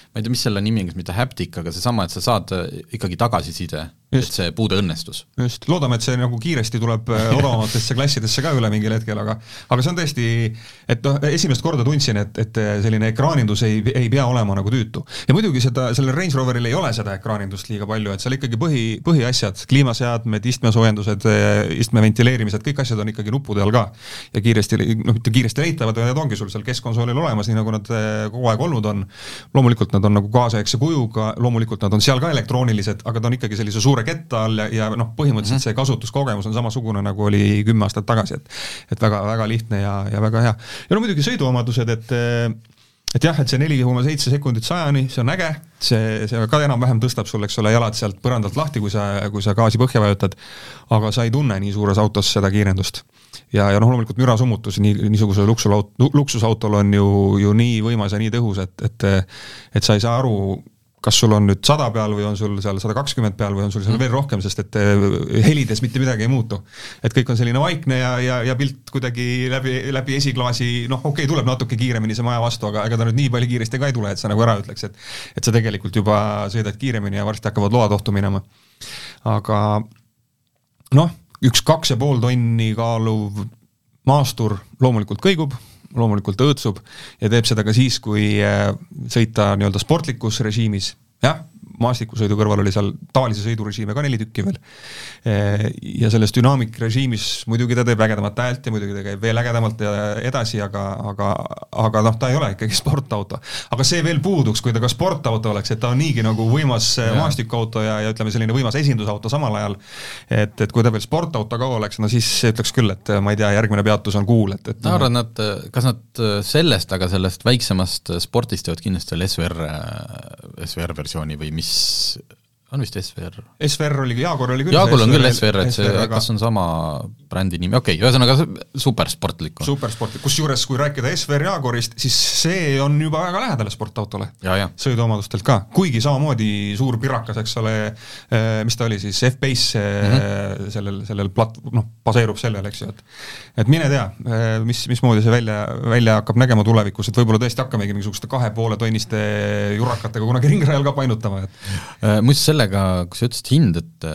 ma ei tea, mis selle nimi on, kas mitte haptic, aga seesama, et sa saad äh, ikkagi tagasiside, et see puude õnnestus. just, loodame, et see nagu kiiresti tuleb äh, odavamatesse klassidesse ka üle mingil hetkel, aga aga see on tõesti, et noh, esimest korda tundsin, et, et selline ekraanindus ei, ei pea olema nagu tüütu. ja muidugi seda, sellel Range Roveril ei ole seda ekraanindust liiga palju, et seal ikkagi põhi, põhiasjad, kliimaseadmed, istmesoojendused, istme ventileerimised, kõik asjad on ikkagi nuppude all ka. ja kiiresti, noh mitte kiiresti leitavad, vaid need ongi sul seal keskkonsoolil olemas, nii nagu nad kogu aeg olnud on. loomulikult nad on nagu kaasaegse kujuga, loomulikult nad on seal ka elektroonilised, aga ta on ikkagi sellise suure ketta all ja, ja noh, põhimõtteliselt mm -hmm. see kasutuskogemus on samasugune, nagu oli kümme aastat tagasi, et et väga-väga lihtne ja, ja väga hea. ja no muidugi sõiduomadused, et et jah, et see neli koma seitse sekundit sajani, see on äge, see, see ka enam-vähem tõstab sul, eks ole, jalad sealt põrandalt lahti, kui sa, kui sa gaasi põhja vajutad, aga sa ei tunne nii suures autos seda kiirendust. Ja, ja noh, loomulikult mürasummutus nii, niisugusel luksusaut-, luksusautol on ju, ju nii võimas ja nii tõhus, et, et et sa ei saa aru, kas sul on nüüd sada peal või on sul seal sada kakskümmend peal või on sul seal veel rohkem, sest et eh, helides mitte midagi ei muutu. et kõik on selline vaikne ja, ja, ja pilt kuidagi läbi, läbi esiklaasi, noh, okei okay,, tuleb natuke kiiremini see maja vastu, aga ega ta nüüd nii palju kiiresti ka ei tule, et sa nagu ära ütleks, et et sa tegelikult juba sõidad kiiremini ja varsti hakkavad load ohtu minema. aga noh, üks kaks ja pool tonni kaaluv maastur loomulikult kõigub, loomulikult õõtsub ja teeb seda ka siis, kui äh, sõita nii-öelda sportlikus režiimis, jah, maastikusõidu kõrval oli seal tavalise sõidurežiime ka neli tükki veel. ja selles dünaamikrežiimis muidugi ta teeb ägedamat häält ja muidugi ta käib veel ägedamalt edasi, aga, aga, aga noh, ta ei ole ikkagi sportauto. aga see veel puuduks, kui ta ka sportauto oleks, et ta on niigi nagu võimas ja. maastikuauto ja, ja ütleme, selline võimas esindusauto samal ajal. et, et kui ta veel sportauto ka oleks, no siis ütleks küll, et ma ei tea, järgmine peatus on Kuul, et, et ma arvan, nad, kas nad sellest, aga sellest väiksemast spordist teevad kindlasti veel SVR, SVR versiooni või mis mis on vist SVR? SVR oli, Jaagul oli küll Jaagul on küll SVR, et see, kas on sama brändi nimi, okei okay,, ühesõnaga supersportlik. supersportlik, kusjuures kui rääkida SVR Jaagurist, siis see on juba väga lähedal sportautole. sõiduomadustelt ka, kuigi samamoodi suur pirakas, eks ole, eh, mis ta oli siis, F-Base mm -hmm. sellel, sellel plat-, noh, baseerub sellel, eks ju, et et mine tea, eh, mis, mismoodi see välja, välja hakkab nägema tulevikus, et võib-olla tõesti hakkamegi mingisuguste kahe poole tonniste jurakatega kunagi ringrajal ka painutama, et muuseas, selle sellega, kui sa ütlesid hind, et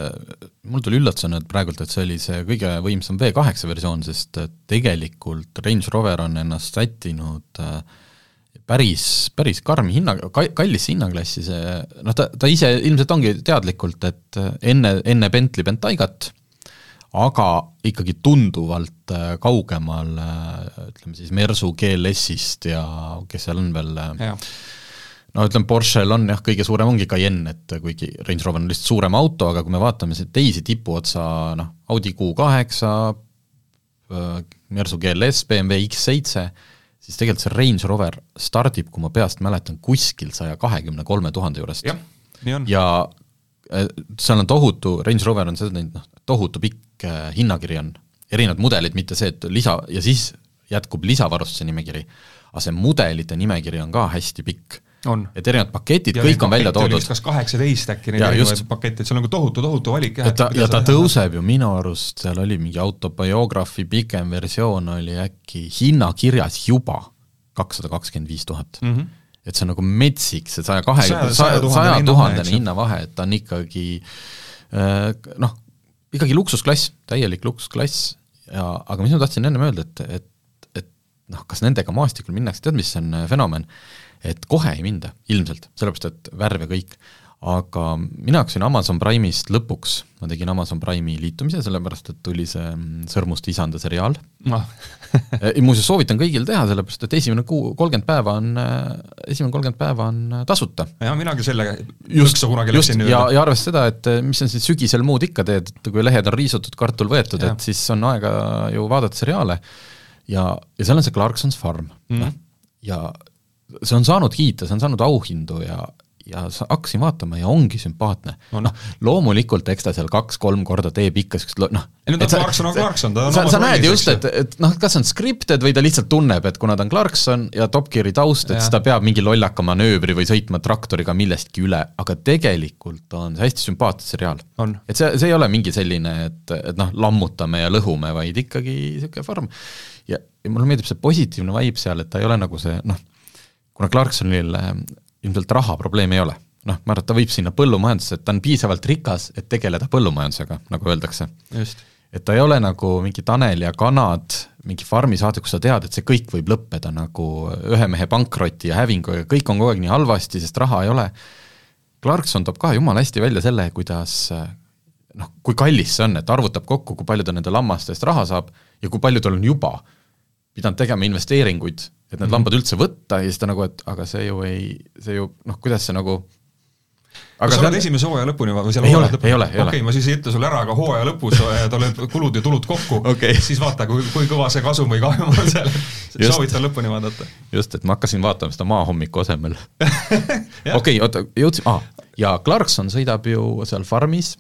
mul tuli üllatusena, et praegult, et see oli see kõige võimsam V8 versioon, sest tegelikult Range Rover on ennast sättinud äh, päris, päris karmi hinna, kallisse hinnaklassi, see noh, ta, ta ise ilmselt ongi teadlikult, et äh, enne, enne Bentley Bentaygat, aga ikkagi tunduvalt kaugemal ütleme siis Mersu GLS-ist ja kes seal on veel no ütleme, Porschel on jah, kõige suurem ongi Cayenne, et kuigi Range Rover on lihtsalt suurem auto, aga kui me vaatame teisi tipuotsa, noh, Audi Q8, äh, Mersu GLS, BMW X7, siis tegelikult see Range Rover stardib, kui ma peast mäletan, kuskil saja kahekümne kolme tuhande juurest. ja äh, seal on tohutu, Range Rover on seda teinud, noh, tohutu pikk äh, hinnakiri on, erinevad mudelid, mitte see, et lisa, ja siis jätkub lisavarustuse nimekiri. aga see mudelite nimekiri on ka hästi pikk et erinevad paketid, kõik on välja toodud. kas kaheksateist äkki neid erinevaid pakette, et seal on nagu tohutu, tohutu valik jah. ja ta, ja ta tõuseb ju minu arust, seal oli mingi autobiograafi pikem versioon oli äkki hinnakirjas juba kakssada kakskümmend viis tuhat. Mhm. et see on nagu metsik, see saja kahekümne, saja tuhandene hinnavahe, et ta on ikkagi äh, noh, ikkagi luksusklass, täielik luksusklass ja aga mis ma tahtsin ennem öelda, et, et, et noh, kas nendega maastikul minnakse, tead, mis on äh, fenomen? Et kohe ei minda, ilmselt, sellepärast et värv ja kõik, aga mina hakkasin Amazon Prime'ist lõpuks, ma tegin Amazon Prime'i liitumise, sellepärast et tuli see mm, Sõrmust isanda seriaal no. muuseas, soovitan kõigil teha, sellepärast et esimene kuu, kolmkümmend päeva on, esimene kolmkümmend päeva on tasuta. jah, minagi selle lõksa kunagi läksin ja, ja arvestades seda, et mis sa siis sügisel muud ikka teed, et kui lehed on riisutud, kartul võetud, et siis on aega ju vaadata seriaale ja, ja seal on see Clarksons Farm mm., noh, ja see on saanud kiita, see on saanud auhindu ja, ja hakkasin vaatama ja ongi sümpaatne no,. noh, loomulikult eks ta seal kaks-kolm korda teeb ikka siukest noh ei no ta Clarkson on Clarkson, ta on sa, sa näed just, et, et noh, kas on scripted või ta lihtsalt tunneb, et kuna ta on Clarkson ja Top Geari taust, et siis ta peab mingi lollaka manöövri või sõitma traktoriga millestki üle, aga tegelikult on see hästi sümpaatne seriaal. et see, see ei ole mingi selline, et, et noh, lammutame ja lõhume, vaid ikkagi niisugune farm. ja, ja mulle meeldib see positiivne vibe seal, et ta ei ole nagu see noh, kuna Clarksonil äh, ilmselt raha probleemi ei ole, noh, ma arvan, et ta võib sinna põllumajandusse, et ta on piisavalt rikas, et tegeleda põllumajandusega, nagu öeldakse. et ta ei ole nagu mingi Tanel ja kanad, mingi farmi saade, kus sa tead, et see kõik võib lõppeda nagu ühe mehe pankroti ja hävinguga, kõik on kogu aeg nii halvasti, sest raha ei ole. Clarkson toob ka jumala hästi välja selle, kuidas noh, kui kallis see on, et arvutab kokku, kui palju ta nende lammaste eest raha saab ja kui palju tal on juba pidanud tegema investeeringuid et need -hmm. lambad üldse võtta ja siis ta nagu, et aga see ju ei, see ju noh, kuidas see nagu aga kas sa oled esimese hooaja lõpuni või seal ei ole. okei, ma siis ei ütle sulle ära, aga hooaja lõpus tuleb kulud ja tulud kokku okay., siis vaata, kui, kui kõva see kasum või kahjum on seal, soovitan lõpuni vaadata. just, et ma hakkasin vaatama seda maahommiku asemel okei, oota, jõudsime ah,, ja Clarkson sõidab ju seal farmis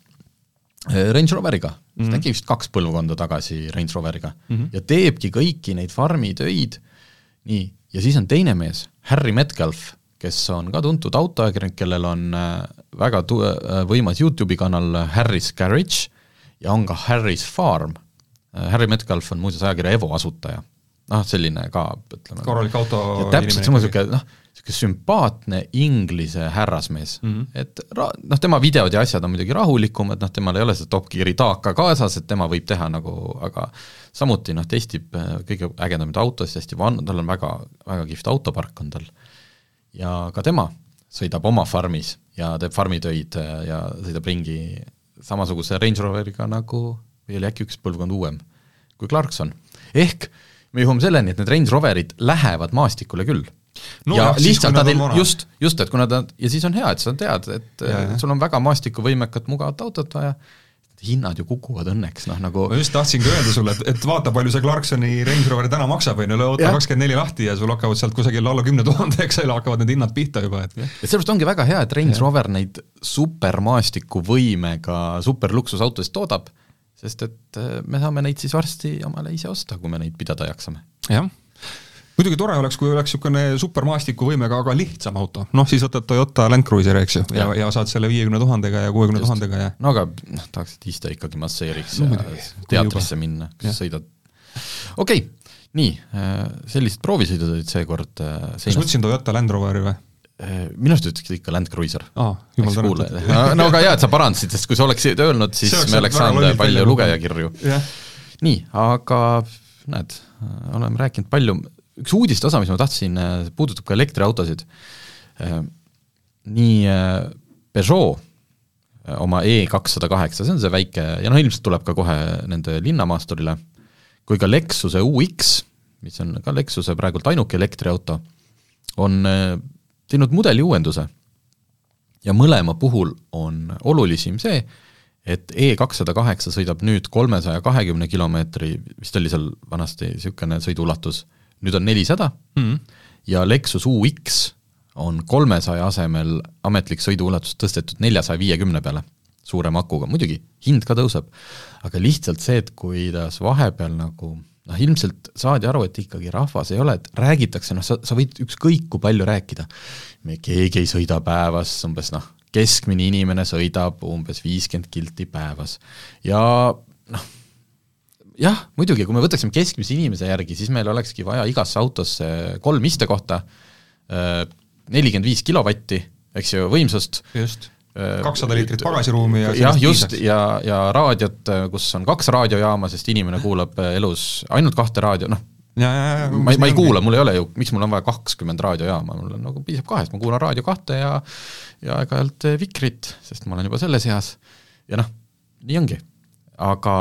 Range Roveriga mm, -hmm. äkki vist kaks põlvkonda tagasi Range Roveriga mm, -hmm. ja teebki kõiki neid farmi töid nii, ja siis on teine mees, Harry Metcalf, kes on ka tuntud autoajakirjanik, kellel on äh, väga tu-, võimas YouTube'i kanal Harris Garage ja on ka Harris Farm. Harry Metcalf on muuseas ajakirja Evo asutaja. noh, selline ka, ütleme korralik auto täpselt sama niisugune noh, niisugune sümpaatne inglise härrasmees mm, -hmm. et ra-, noh, tema videod ja asjad on muidugi rahulikumad, noh, temal ei ole seda Top Geari taaka kaasas, et tema võib teha nagu, aga samuti noh, testib äh, kõige ägedamaid autosid, hästi van-, tal on väga, väga kihvt autopark on tal. ja ka tema sõidab oma farmis ja teeb farmitöid äh, ja sõidab ringi samasuguse Range Roveriga nagu, või oli äkki üks põlvkond uuem, kui Clarkson. ehk me jõuame selleni, et need Range Roverid lähevad maastikule küll no, ja jah, lihtsalt nad ei, just, just, et kuna ta, ja siis on hea, et sa tead, et ja, sul on väga maastikuvõimekat, mugavat autot vaja, hinnad ju kukuvad õnneks, noh nagu ma just tahtsingi öelda sulle, et, et vaata, palju see Clarksoni Range Rover täna maksab, on ju, võta kakskümmend neli lahti ja sul hakkavad sealt kusagil alla kümne tuhande, eks ole, hakkavad need hinnad pihta juba, et et sellepärast ongi väga hea, et Range. Rover neid supermaastikuvõimega superluksusautosid toodab, sest et äh, me saame neid siis varsti omale ise osta, kui me neid pidada jaksame. jah muidugi tore oleks, kui oleks niisugune supermaastikuvõimega, aga lihtsam auto, noh siis võtad Toyota Land Cruiser, eks ju, ja, ja, ja saad selle viiekümne tuhandega ja kuuekümne tuhandega ja no aga noh, tahaks, et ise ikkagi masseeriks no, ja teatrisse minna, kas sõidad. Okei okay,, nii, äh, sellised proovisõidud olid seekord äh, kas ma ütlesin Toyota Land Roveri või? Äh, minu arust ütlesid ikka Land Cruiser. tänatud. no aga hea, et sa parandasid, sest kui sa oleksid öelnud, siis me oleks saanud palju lugejakirju. nii, aga näed, oleme rääkinud palju, üks uudiste osa, mis ma tahtsin, äh, puudutab ka elektriautosid. Äh, nii äh, Peugeot oma E kakssada kaheksa, see on see väike ja noh, ilmselt tuleb ka kohe nende linnamaasturile, kui ka Lexuse UX, mis on ka Lexuse praegult ainuke elektriauto, on teinud mudeli uuenduse. ja mõlema puhul on olulisim see, et E kakssada kaheksa sõidab nüüd kolmesaja kahekümne kilomeetri, vist oli seal vanasti niisugune sõiduulatus nüüd on nelisada. Mm. ja Lexus UX on kolmesaja asemel ametlik sõiduulatus tõstetud neljasaja viiekümne peale, suurema akuga, muidugi hind ka tõuseb, aga lihtsalt see, et kuidas vahepeal nagu noh, ilmselt saadi aru, et ikkagi rahvas ei ole, et räägitakse, noh, sa, sa võid ükskõik kui palju rääkida, me keegi ei sõida päevas, umbes noh, keskmine inimene sõidab umbes viiskümmend kilti päevas. Ja noh, jah, muidugi, kui me võtaksime keskmise inimese järgi, siis meil olekski vaja igasse autosse kolm istekohta, äh, nelikümmend viis kilovatti, eks ju, võimsust. just, äh, kakssada liitrit pagasiruumi ja jah, just, ja, ja raadiot, kus on kaks raadiojaama, sest inimene kuulab elus ainult kahte raadio, noh, ja, ja, ja ma ei, ma ei kuula, mul ei ole ju, miks mul on vaja kakskümmend raadiojaama, mul on nagu piisab kahest, ma kuulan Raadio kahte ja ja aeg-ajalt Vikrit, sest ma olen juba selles eas ja noh, nii ongi. aga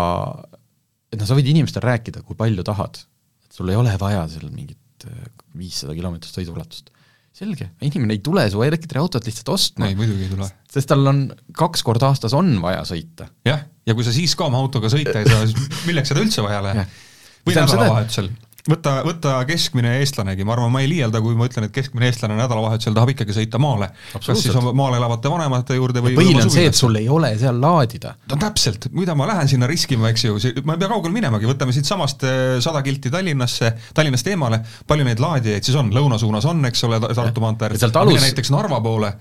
et noh, sa võid inimestele rääkida, kui palju tahad, et sul ei ole vaja seal mingit äh, viissada kilomeetrit sõiduulatust. selge, inimene ei tule su elektriautot lihtsalt ostma. ei, muidugi ei tule. sest tal on kaks korda aastas on vaja sõita. jah, ja kui sa siis ka oma autoga sõita ei saa, siis milleks seda üldse vaja läheb? või nädalavahetusel võta, võta keskmine eestlanegi, ma arvan, ma ei liialda, kui ma ütlen, et keskmine eestlane nädalavahetusel tahab ikkagi sõita maale. kas siis maal elavate vanemate juurde või põhiline on see, et sul ei ole seal laadida. no täpselt, mida ma lähen sinna riskima, eks ju, ma ei pea kaugele minemagi, võtame siitsamast eh, sada kilti Tallinnasse, Tallinnast eemale, palju neid laadijaid siis on, lõuna suunas on, eks ole, Tartu maantee ääres, alus... näiteks Narva poole,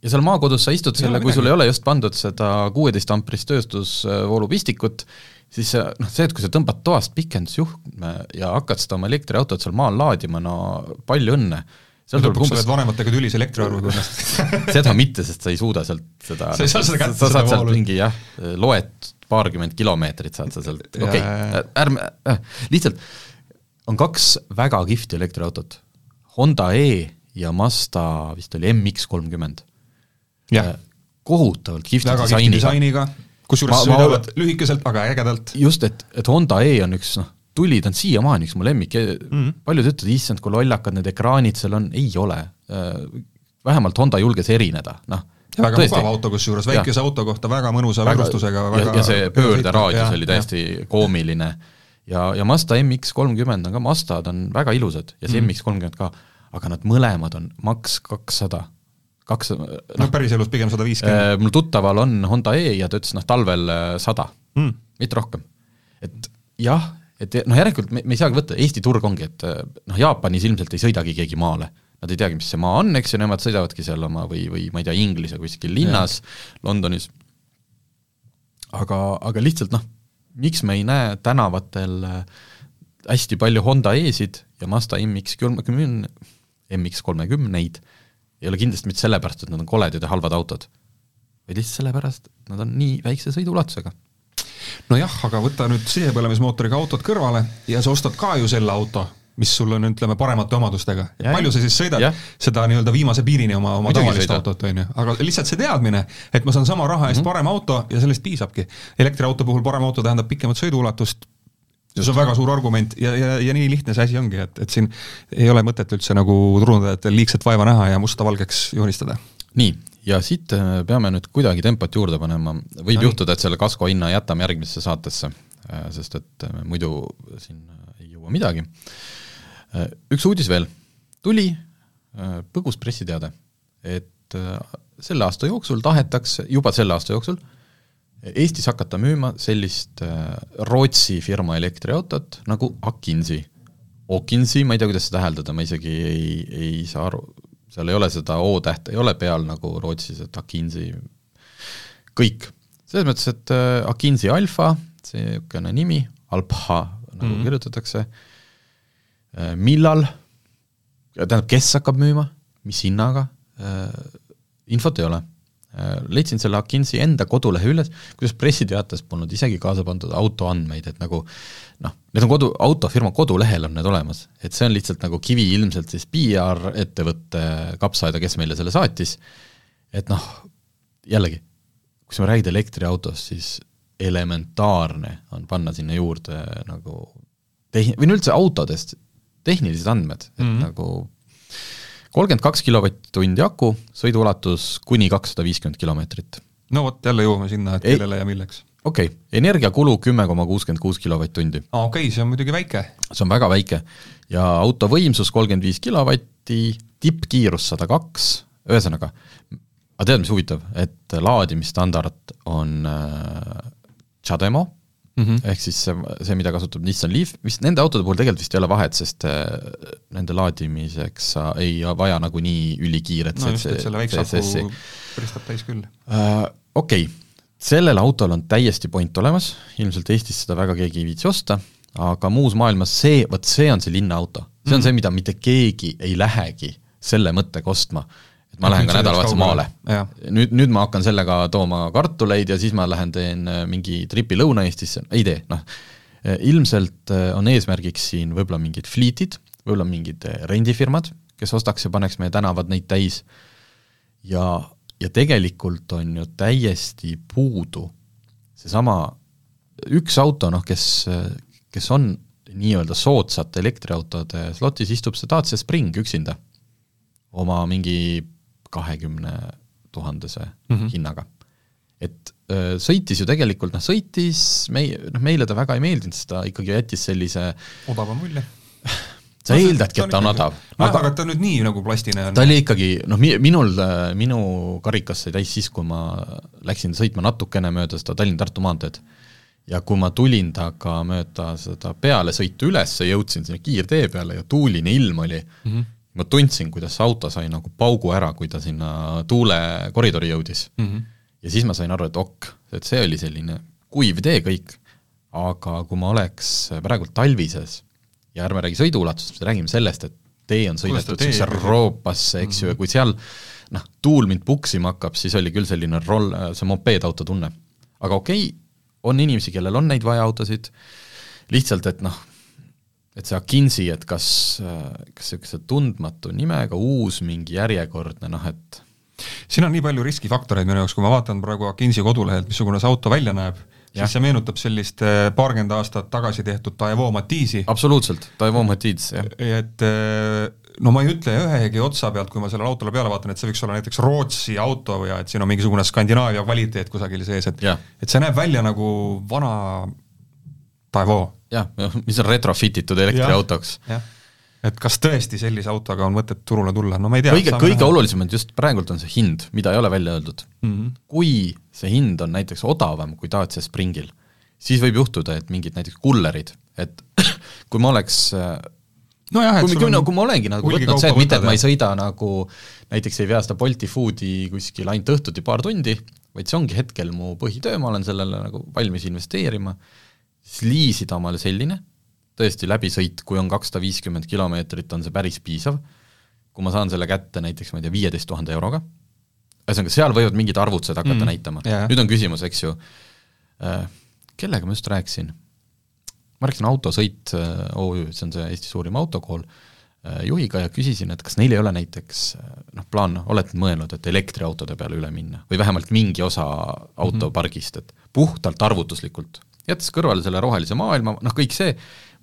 ja seal maakodus sa istud selle, kui sul ei ole just pandud seda kuueteist amprist tööstusvoolupistikut, siis noh, see, et kui sa tõmbad toast pikendusjuhtme ja hakkad seda oma elektriautot seal maal laadima, no palju õnne. seal lõpuks umbes... vanematega tülis elektriarvuga ennast seda mitte, sest sa ei suuda sealt seda sa ei saa seda kätte, sa saad sealt mingi jah, loed paarkümmend kilomeetrit saad sa sealt, okei okay,, ärme äh,, lihtsalt on kaks väga kihvti elektriautot, Honda E ja Mazda vist oli MX kolmkümmend. kohutavalt kihvti disainiga, disainiga kusjuures sõidavad lühikeselt, aga ägedalt. just, et, et Honda E on üks noh, tuli, ta on siiamaani üks mu lemmik mm, -hmm. paljud ütlevad, issand, kui lollakad need ekraanid seal on, ei ole. Äh, vähemalt Honda julges erineda, noh väga Tõesti. mugav auto kusjuures, väikese ja. auto kohta väga mõnusa võrgustusega väga ja, ja see pöörderaadius oli täiesti ja. koomiline. ja, ja Mazda MX kolmkümmend on ka, Mazdad on väga ilusad ja see mm. MX kolmkümmend ka, aga nad mõlemad on maks kakssada kaks no, no päriselus pigem sada viiskümmend. Äh, mul tuttaval on Honda E ja ta ütles noh, talvel äh, sada mm., mitte rohkem. et jah, et noh, järelikult me, me ei saagi võtta, Eesti turg ongi, et äh, noh, Jaapanis ilmselt ei sõidagi keegi maale. nad ei teagi, mis see maa on, eks ju, nemad sõidavadki seal oma või, või ma ei tea, Inglise kuskil linnas, Londonis, aga, aga lihtsalt noh, miks me ei näe tänavatel äh, hästi palju Honda E-sid ja Mazda MX kolmekümne, MX ei ole kindlasti mitte sellepärast, et nad on koledad ja halvad autod, vaid lihtsalt sellepärast, et nad on nii väikse sõiduulatusega nojah, aga võta nüüd sisepõlemismootoriga autod kõrvale ja sa ostad ka ju selle auto, mis sul on, ütleme, paremate omadustega. palju sa siis sõidad ja. seda nii-öelda viimase piirini oma, oma tavalist sõida. autot, on ju, aga lihtsalt see teadmine, et ma saan sama raha eest mm -hmm. parema auto ja sellest piisabki. elektriauto puhul parem auto tähendab pikemat sõiduulatust, see on väga suur argument ja, ja, ja nii lihtne see asi ongi, et, et siin ei ole mõtet üldse nagu turundajatel liigset vaeva näha ja musta valgeks joonistada. nii, ja siit äh, peame nüüd kuidagi tempot juurde panema, võib no, juhtuda, et selle kasko hinna jätame järgmisse saatesse, äh, sest et äh, muidu siin ei jõua midagi. Üks uudis veel, tuli põgus pressiteade, et selle aasta jooksul tahetakse, juba selle aasta jooksul, Eestis hakata müüma sellist Rootsi firma elektriautot nagu Akinsi. Okinsi, ma ei tea, kuidas seda hääldada, ma isegi ei, ei saa aru, seal ei ole seda O-tähte, ei ole peal nagu Rootsis, et Akinsi, kõik. selles mõttes, et äh, Akinsi Alfa, see niisugune nimi, Alpha nagu mm -hmm. kirjutatakse, äh, millal, tähendab, kes hakkab müüma, mis hinnaga, äh, infot ei ole leidsin selle Akinsi enda kodulehe üles, kuidas pressiteates polnud isegi kaasa pandud auto andmeid, et nagu noh, need on kodu, autofirma kodulehel on need olemas, et see on lihtsalt nagu kivi ilmselt siis PR-ettevõtte kapsaaeda, kes meile selle saatis, et noh, jällegi, kui sa räägid elektriautost, siis elementaarne on panna sinna juurde nagu tehn-, või no üldse autodest tehnilised andmed, et mm -hmm. nagu kolmkümmend kaks kilovatt-tundi aku, sõiduulatus kuni kakssada viiskümmend kilomeetrit. no vot, jälle jõuame sinna, et kellele ja milleks okei okay., energiakulu kümme koma kuuskümmend kuus kilovatt-tundi. aa okei okay,, see on muidugi väike. see on väga väike ja auto võimsus kolmkümmend viis kilovatti, tippkiirus sada kaks, ühesõnaga, aga tead, mis huvitav, et laadimisstandard on äh, CHAdeMO mm, -hmm. ehk siis see, mida kasutab Nissan Leaf, vist nende autode puhul tegelikult vist ei ole vahet, sest äh, nende laadimiseks sa ei vaja nagunii ülikiiret no just, selle väikse aku pristab täis küll uh,. Okei okay sellel autol on täiesti point olemas, ilmselt Eestis seda väga keegi ei viitsi osta, aga muus maailmas see, vot see on see linnaauto. see on mm. see, mida mitte keegi ei lähegi selle mõttega ostma. Et ma lähen ka nädalavahetusel maale. nüüd, nüüd ma hakkan sellega tooma kartuleid ja siis ma lähen teen äh, mingi tripi Lõuna-Eestisse, ei tee, noh. Äh, ilmselt äh, on eesmärgiks siin võib-olla mingid fliitid, võib-olla mingid rendifirmad, kes ostaks ja paneks meie tänavad neid täis. Ja ja tegelikult on ju täiesti puudu seesama üks auto, noh, kes, kes on nii-öelda soodsate elektriautode slotis, istub see Dacia Spring üksinda. Oma mingi kahekümne tuhandese mm -hmm. hinnaga. et öö, sõitis ju tegelikult, noh sõitis, meie, noh meile ta väga ei meeldinud, sest ta ikkagi jättis sellise odava mulje sa no, eeldadki, et ta on odav. nojah, aga ta nüüd nii nagu plastine on. ta oli ikkagi, noh, minul, minu karikas sai täis siis, kui ma läksin sõitma natukene mööda seda Tallinna-Tartu maanteed. ja kui ma tulin temaga mööda seda pealesõitu üles, jõudsin sinna kiirtee peale ja tuuline ilm oli mm, -hmm. Ma tundsin, kuidas see auto sai nagu paugu ära, kui ta sinna tuulekoridori jõudis mm. -hmm. ja siis ma sain aru, et ok, et see oli selline kuiv tee kõik, aga kui ma oleks praegult talvises ja ärme räägi sõiduulatusest, räägime sellest, et tee on sõidetud niisugusesse roopasse, eks ju, ja mhm. kui seal noh, tuul mind puksima hakkab, siis oli küll selline roll, see mopeedauto tunne. aga okei okay,, on inimesi, kellel on neid vaja autosid, lihtsalt et noh, et see Akinsi, et kas, kas niisuguse tundmatu nimega uus mingi järjekordne noh, et siin on nii palju riskifaktoreid minu jaoks, kui ma vaatan praegu Akinsi kodulehelt, missugune see auto välja näeb, siis see meenutab sellist äh, paarkümmend aastat tagasi tehtud Daewoo Matizi. absoluutselt, Daewoo Matiz, jah. et äh, no ma ei ütle ühegi otsa pealt, kui ma sellele autole peale vaatan, et see võiks olla näiteks Rootsi auto ja et siin on mingisugune Skandinaavia kvaliteet kusagil sees, et et see näeb välja nagu vana Daewoo. jah, mis on retrofit itud elektriautoks. et kas tõesti sellise autoga on mõtet turule tulla, no ma ei tea. kõige, kõige olulisem on just praegult on see hind, mida ei ole välja öeldud mm. -hmm. kui see hind on näiteks odavam kui Dacia Springil, siis võib juhtuda, et mingid näiteks kullerid, et kui ma oleks nojah, et kui, kui, on kui ma olengi nagu võtnud see, et mitte, et ma ei sõida nagu näiteks ei vea seda Bolti food'i kuskil ainult õhtuti paar tundi, vaid see ongi hetkel mu põhitöö, ma olen sellele nagu valmis investeerima, siis liisida omale selline, tõesti läbisõit, kui on kakssada viiskümmend kilomeetrit, on see päris piisav, kui ma saan selle kätte näiteks, ma ei tea, viieteist tuhande euroga, ühesõnaga, seal võivad mingid arvutused hakata Mm, näitama. Jaa. nüüd on küsimus, eks ju äh,, kellega ma just rääkisin, ma rääkisin Autosõit äh, OÜ, see on see Eesti suurim autokool, äh, juhiga ja küsisin, et kas neil ei ole näiteks noh, plaan, olete mõelnud, et elektriautode peale üle minna või vähemalt mingi osa autopargist, et puhtalt arvutuslikult, jättes kõrvale selle rohelise maailma, noh kõik see,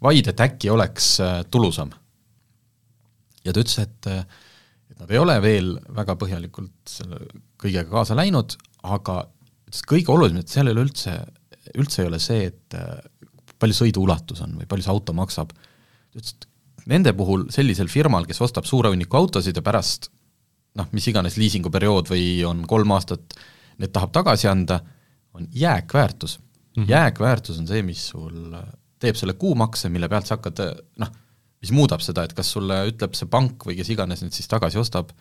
vaid et äkki oleks äh, tulusam. ja ta ütles, et äh, et nad ei ole veel väga põhjalikult selle kõigega kaasa läinud, aga ütles, kõige olulisem, et seal ei ole üldse, üldse ei ole see, et äh, palju sõidu ulatus on või palju see auto maksab. ta ütles, et nende puhul sellisel firmal, kes ostab suure hunniku autosid ja pärast noh, mis iganes liisinguperiood või on kolm aastat, need tahab tagasi anda, on jääkväärtus mm. -hmm. jääkväärtus on see, mis sul teeb selle kuumakse, mille pealt sa hakkad noh, mis muudab seda, et kas sulle ütleb see pank või kes iganes nüüd siis tagasi ostab,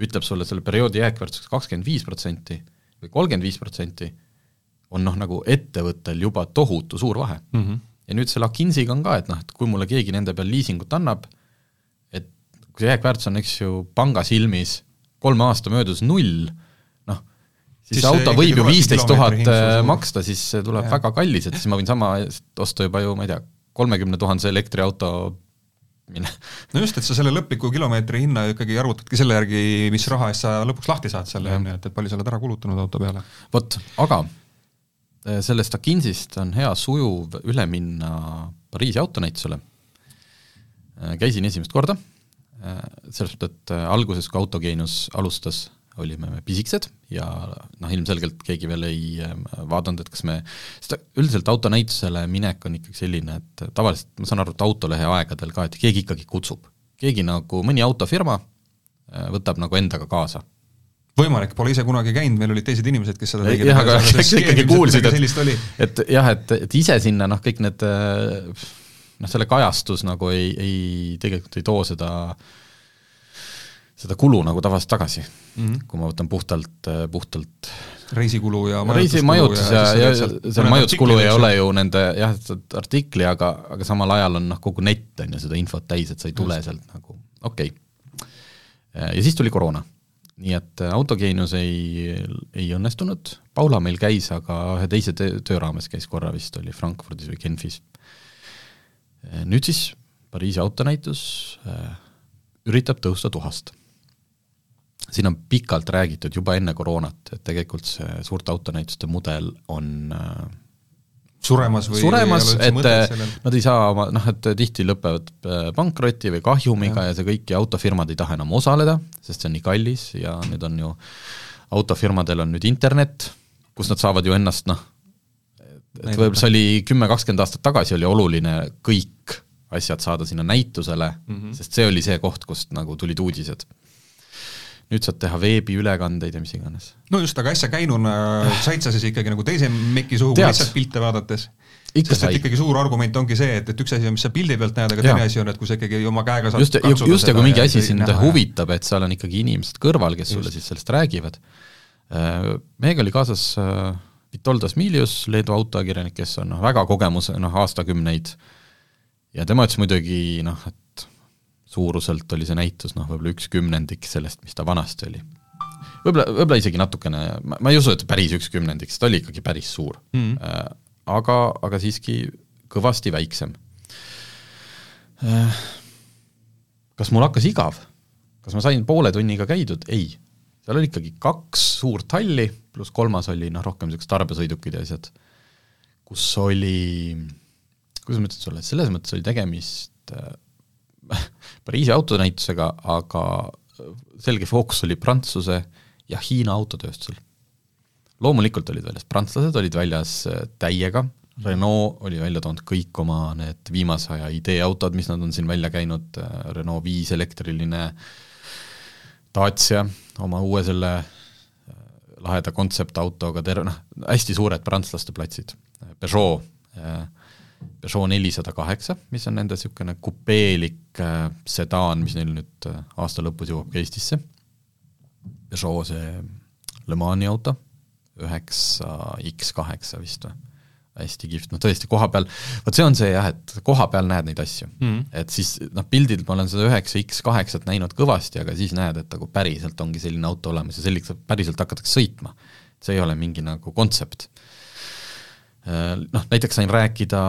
ütleb sulle selle perioodi jääkväärtuseks kakskümmend viis protsenti või kolmkümmend viis protsenti, on noh, nagu ettevõttel juba tohutu suur vahe mm. -hmm. ja nüüd selle Akinsiga on ka, et noh, et kui mulle keegi nende peal liisingut annab, et kui see jääkväärtus on, eks ju, panga silmis kolme aasta möödudes null, siis Siis auto võib ju viisteist tuhat suur. maksta, siis see tuleb Jah. väga kallis, et siis ma võin sama eest osta juba ju, ma ei tea, kolmekümne tuhandese elektriauto mine no just, et sa selle lõpliku kilomeetri hinna ikkagi arvutadki selle järgi, mis raha eest sa lõpuks lahti saad selle, on ju, et, et palju sa oled ära kulutanud auto peale. vot, aga eh, sellest Akinsist on hea sujuv üle minna Pariisi autonäitusele. Käisin esimest korda, selles mõttes, et alguses, kui Autogeenus alustas, olime me pisikesed ja noh, ilmselgelt keegi veel ei eh, vaadanud, et kas me, sest üldiselt autonäitusele minek on ikkagi selline, et tavaliselt ma saan aru, et autolehe aegadel ka, et keegi ikkagi kutsub. keegi nagu, mõni autofirma eh, võtab nagu endaga kaasa võimalik, pole ise kunagi käinud, meil olid teised inimesed, kes seda tegid. jah, aga eks ikkagi kuulsid, et et jah, et, et ise sinna noh, kõik need äh, noh, selle kajastus nagu ei, ei, tegelikult ei too seda, seda kulu nagu tavaliselt tagasi mm. -hmm. kui ma võtan puhtalt, reisikulu reisikulu ja reisi majutus ja, ja, ja seal majutuskulu ei ole ju nende jah, artikli, aga, aga samal ajal on noh, kogu net on ju seda infot täis, et sa ei tule sealt nagu, okei okay.. ja siis tuli koroona. nii et äh, autogeenus ei, ei õnnestunud, Paula meil käis, aga ühe teise töö, raames käis korra vist, oli Frankfurdis või Genfis. nüüd siis Pariisi autonäitus äh, üritab tõusta tuhast siin on pikalt räägitud juba enne koroonat, et tegelikult see suurte autonäituste mudel on äh, suremas või suremas, et äh, nad ei saa oma, noh, et tihti lõpevad äh, pankroti või kahjumiga ja. ja see kõik ja autofirmad ei taha enam osaleda, sest see on nii kallis ja nüüd on ju, autofirmadel on nüüd internet, kus nad saavad ju ennast noh, et võib-olla see oli kümme, kakskümmend aastat tagasi oli oluline kõik asjad saada sinna näitusele mm. -hmm. sest see oli see koht, kust nagu tulid uudised. Nüüd saad teha veebiülekandeid ja mis iganes. no just, aga äsja käinuna said sa siis ikkagi nagu teise meki suhu lihtsalt pilte vaadates? ikka sest et sai. ikkagi suur argument ongi see, et, et üks asi on, mis sa pildi pealt näed, aga teine asi on, et kui sa ikkagi oma käega saad just, katsuda just ja kui mingi asi sind näha huvitab, et seal on ikkagi inimesed kõrval, kes sulle siis sellest räägivad. meiega oli kaasas äh, Vitoldas Milius, Leedu autoajakirjanik, kes on noh, väga kogemus, noh aastakümneid, ja tema ütles muidugi noh, et suuruselt oli see näitus noh, võib-olla üks kümnendik sellest, mis ta vanasti oli. võib-olla, võib-olla isegi natukene, ma ei usu, et päris üks kümnendik, sest ta oli ikkagi päris suur Mhm. äh, aga, aga siiski kõvasti väiksem äh, kas mul hakkas igav? kas ma sain poole tunniga käidud? ei. seal oli ikkagi kaks suurt halli, pluss kolmas oli noh, rohkem niisugused tarbesõidukid ja asjad, kus oli, kuidas ma ütlen sulle, selles mõttes oli tegemist äh, Pariisi autonäitusega, aga selge fookus oli Prantsuse ja Hiina autotööstusel. loomulikult olid väljas prantslased, olid väljas äh, täiega, Renault oli välja toonud kõik oma need viimase aja ideeautod, mis nad on siin välja käinud, Renault viis elektriline, Dacia oma uue selle äh, laheda kontseptautoga, terve noh, hästi suured prantslaste platsid, Peugeot, Peugeot nelisada kaheksa, mis on nende niisugune kupeelik äh, sedaan, mis neil nüüd äh, aasta lõpus jõuab ka Eestisse. Peugeot see Le Mani auto, üheksa X kaheksa vist või? hästi kihvt, noh tõesti koha peal, vot see on see jah, et koha peal näed neid asju mm. -hmm. et siis noh, pildilt ma olen seda üheksa X kaheksat näinud kõvasti, aga siis näed, et nagu päriselt ongi selline auto olemas ja selliselt päriselt hakatakse sõitma. see ei ole mingi nagu kontsept. Äh, noh, näiteks sain rääkida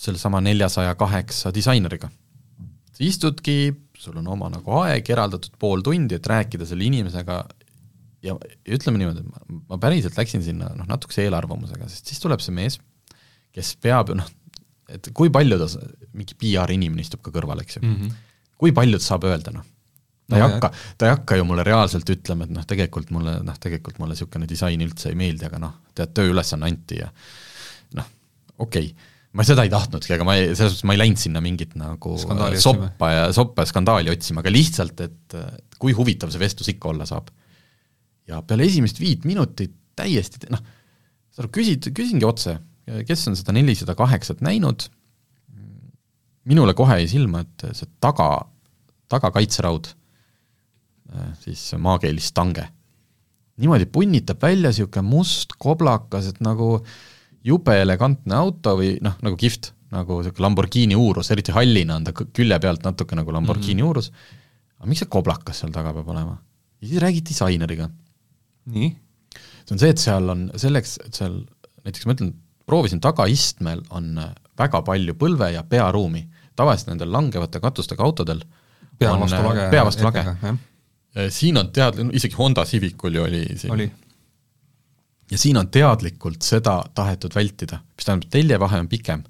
sellesama neljasaja kaheksa disaineriga. sa istudki, sul on oma nagu aeg eraldatud pool tundi, et rääkida selle inimesega ja ütleme niimoodi, ma, ma päriselt läksin sinna noh, natukese eelarvamusega, sest siis tuleb see mees, kes peab noh, et kui palju ta, mingi PR inimene istub ka kõrval, eks ju mm, -hmm. kui palju ta saab öelda, noh. ta ei hakka, ta ei hakka ju mulle reaalselt ütlema, et noh, tegelikult mulle, noh, tegelikult mulle niisugune disain üldse ei meeldi, aga noh, tead, tööülesanne anti ja okei. Okay ma seda ei tahtnudki, aga ma ei, selles suhtes ma ei läinud sinna mingit nagu skandaali soppa ja soppa ja skandaali otsima, aga lihtsalt, et kui huvitav see vestlus ikka olla saab. Ja peale esimest viit minutit täiesti noh, sa küsid, küsingi otse, kes on seda nelisada kaheksat näinud, minule kohe jäi silma, et see taga, tagakaitseraud, siis maakeelis stange, niimoodi punnitab välja niisugune must koblakas, et nagu jube elegantne auto või noh, nagu kihvt, nagu niisugune Lamborghini uurus, eriti hallina on ta külje pealt natuke nagu Lamborghini mm -hmm. uurus, aga miks see koblakas seal taga peab olema? ja siis räägid disaineriga nii? see on see, et seal on selleks, et seal näiteks ma ütlen, proovisin tagaistmel on väga palju põlve- ja pearuumi. tavaliselt nendel langevate katustega autodel pea vastu lage. pea vastu lage. siin on tead-, isegi Honda Civicul ju oli siin. oli. Ja siin on teadlikult seda tahetud vältida, mis tähendab, teljevahe on pikem,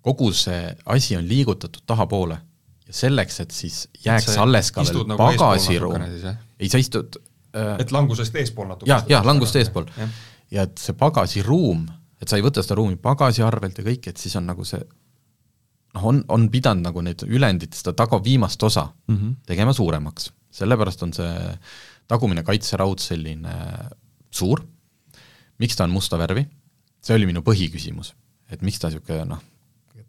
kogu see asi on liigutatud tahapoole ja selleks, et siis jääks et alles ka veel nagu pagasiruum, ei sa istud Äh, et langusest eespool natuke. jah, jah, langusest eespool. ja et see pagasiruum, et sa ei võta seda ruumi pagasi arvelt ja kõik, et siis on nagu see noh, on, on pidanud nagu need ülendid, seda taga viimast osa mm -hmm. tegema suuremaks. sellepärast on see tagumine kaitseraud selline suur, miks ta on musta värvi, see oli minu põhiküsimus, et miks ta niisugune noh,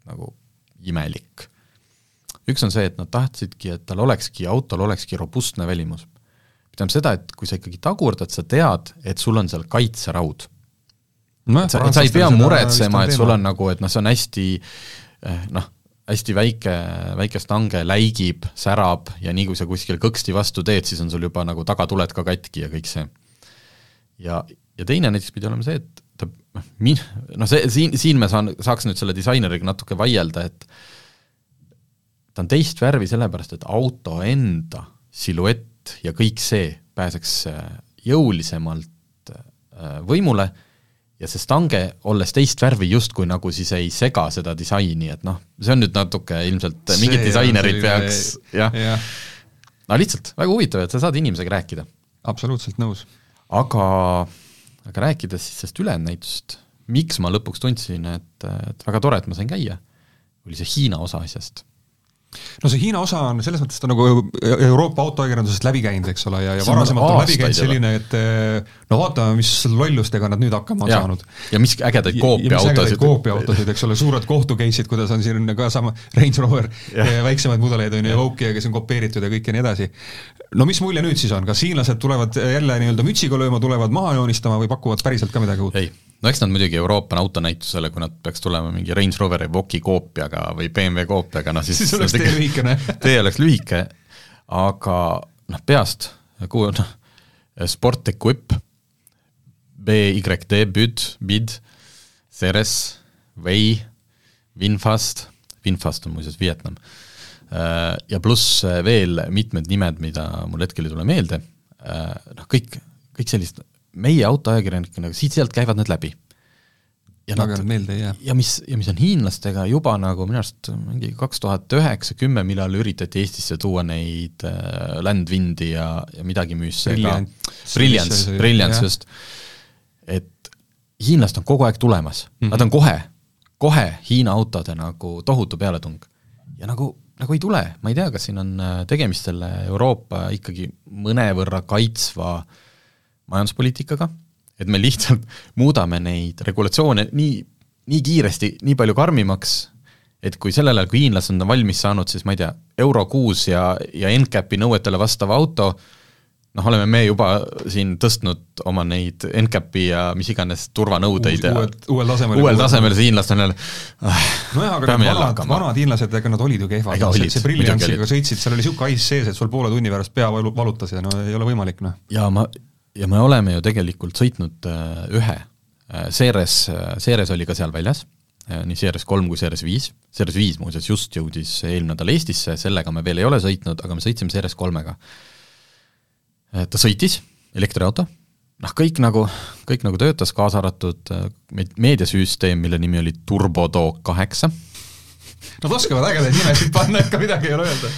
nagu imelik. üks on see, et nad tahtsidki, et tal olekski, autol olekski robustne välimus tähendab seda, et kui sa ikkagi tagurdad, sa tead, et sul on seal kaitseraud no,. et sa, et sa ei pea muretsema, et sul on nagu, et noh, see on hästi eh, noh, hästi väike, väike stange läigib, särab ja nii, kui sa kuskil kõksti vastu teed, siis on sul juba nagu tagatuled ka katki ja kõik see. ja, ja teine näiteks pidi olema see, et ta noh, min-, noh see, siin, siin me saan, saaks nüüd selle disaineriga natuke vaielda, et ta on teist värvi sellepärast, et auto enda siluett ja kõik see pääseks äh, jõulisemalt äh, võimule ja see stange, olles teist värvi, justkui nagu siis ei sega seda disaini, et noh, see on nüüd natuke ilmselt, mingid disainerid peaks jah ja. ja., no lihtsalt väga huvitav, et sa saad inimesega rääkida. absoluutselt nõus. aga, aga rääkides siis sellest ülejäänud näitusest, miks ma lõpuks tundsin, et, et väga tore, et ma sain käia, oli see Hiina osa asjast no see Hiina osa on selles mõttes ta nagu Euroopa autoajakirjandusest läbi käinud, eks ole, ja, ja varasemalt on läbi käinud selline, et no vaatame, mis lollustega nad nüüd hakkama on ja. saanud. ja mis ägedaid koopiaautosid. koopiaautosid, eks ole, suured kohtu case'id, kuidas on siin ka sama Range Rover, väiksemaid mudeleid on ju, Evoque'i, kes on kopeeritud ja kõik ja nii edasi. no mis mulje nüüd siis on, kas hiinlased tulevad jälle nii-öelda mütsiga lööma, tulevad maha joonistama või pakuvad päriselt ka midagi uut? ei no eks nad muidugi Euroopa autonäitusele, kui nad peaks tulema mingi Range Rover Evoque'i koopiaga või BMW koopiaga, noh siis siis oleks tee lühikene. Tee oleks lühike, aga noh, peast, kuhu noh, Sport Equip, BYD, BÜD, BID, Ceres, Wei, Winfast, Winfast on muuseas Vietnam, äh, ja pluss veel mitmed nimed, mida mul hetkel ei tule meelde, äh, noh kõik, kõik sellist meie autoajakirjanikena siit-sealt käivad need läbi. ja nad, ja mis, ja mis on hiinlastega juba nagu minu arust mingi kaks tuhat üheksa, kümme, millal üritati Eestisse tuua neid äh, Landwindi ja, ja midagi müüs see ka, Brilliance, Brilliance just, et hiinlased on kogu aeg tulemas. Mm, -hmm. nad on kohe, kohe Hiina autode nagu tohutu pealetung. ja nagu nagu ei tule, ma ei tea, kas siin on äh, tegemist selle Euroopa ikkagi mõnevõrra kaitsva äh, majanduspoliitikaga, et me lihtsalt muudame neid regulatsioone nii, nii kiiresti, nii palju karmimaks, et kui sellel ajal, kui hiinlased on valmis saanud, siis ma ei tea, Euro kuus ja, ja NCAP-i nõuetele vastava auto, noh, oleme me juba siin tõstnud oma neid NCAP-i ja mis iganes turvanõudeid ja uuel, uuel tasemel. uuel tasemel, see hiinlastel on ah, nojah, aga need vanad, vanad hiinlased, ega nad olid ju kehvad, see, see Brilliantsiga sõitsid, seal oli niisugune ice sees, et sul poole tunni pärast pea valu, valutas ja no ei ole võimalik, noh. ja ma, ja me oleme ju tegelikult sõitnud äh, ühe, Ceres, Ceres oli ka seal väljas Äh, nii Series kolm kui Series viis, Series viis muuseas just jõudis eelmine nädal Eestisse, sellega me veel ei ole sõitnud, aga me sõitsime Series kolmega. Äh, ta sõitis, elektriauto, noh kõik nagu, kõik nagu töötas, kaasa arvatud äh, meediasüsteem, mille nimi oli Turbotalk kaheksa. Nad oskavad ägedaid nimesid panna, ikka midagi ei ole öelda.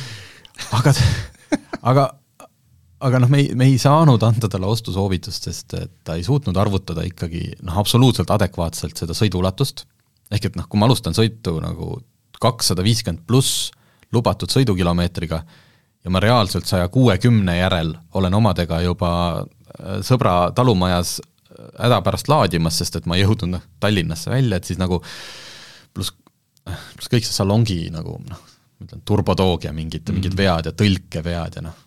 aga, aga aga noh, me ei, me ei saanud anda talle ostusoovitust, sest et ta ei suutnud arvutada ikkagi noh, absoluutselt adekvaatselt seda sõiduulatust ehk et noh, kui ma alustan sõitu nagu kakssada viiskümmend pluss lubatud sõidukilomeetriga ja ma reaalselt saja kuuekümne järel olen omadega juba äh, sõbra talumajas äh, hädapärast laadimas, sest et ma ei jõudnud noh, Tallinnasse välja, et siis nagu pluss, pluss kõik see salongi nagu noh, ma ütlen, turbotoogia mingid mm, -hmm. mingid vead ja tõlkevead ja noh,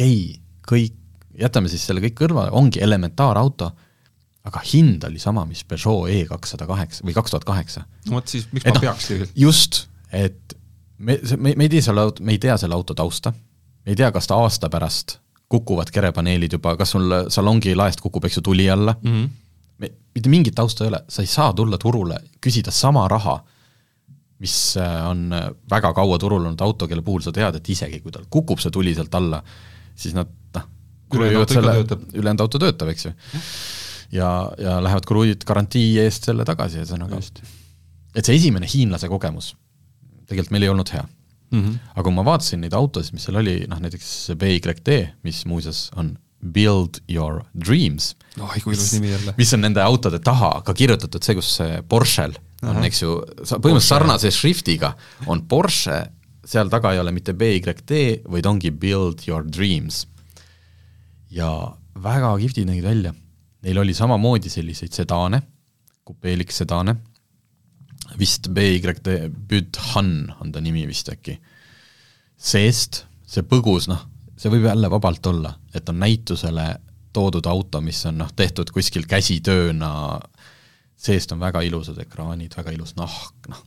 okei okay,, kõik, jätame siis selle kõik kõrvale, ongi elementaarauto aga hind oli sama, mis Peugeot E kakssada kaheksa või kaks tuhat kaheksa. no vot siis, miks et ma no, peaks tegelikult? just, et me, me, me ei tea selle auto, me ei tea selle auto tausta, me ei tea, kas ta aasta pärast kukuvad kerepaneelid juba, kas sul salongi laest kukub, eks ju, tuli alla mm, -hmm. me, mitte mingit tausta ei ole, sa ei saa tulla turule, küsida sama raha, mis äh, on väga kaua turul olnud auto, kelle puhul sa tead, et isegi kui tal kukub see tuli sealt alla, siis nad noh, ülejäänud auto töötab, eks ju ja, ja lähevad kruiid garantii eest selle tagasi, ühesõnaga. et see esimene hiinlase kogemus, tegelikult meil ei olnud hea mm. -hmm. aga kui ma vaatasin neid autosid, mis seal oli, noh näiteks BYD, mis muuseas on Build Your Dreams nimi jälle. mis on nende autode taha ka kirjutatud, see, kus see Porschel on, eks ju, põhimõtteliselt sarnase šriftiga on Porsche, seal taga ei ole mitte BYD, vaid ongi Build Your Dreams. ja väga kihvtid nägid välja Neil oli samamoodi selliseid sedaane, kupeeliks sedaane, vist BYD Bydhan on ta nimi vist äkki. seest see põgus, noh, see võib jälle vabalt olla, et on näitusele toodud auto, mis on noh, tehtud kuskil käsitööna, seest on väga ilusad ekraanid, väga ilus nahk, noh,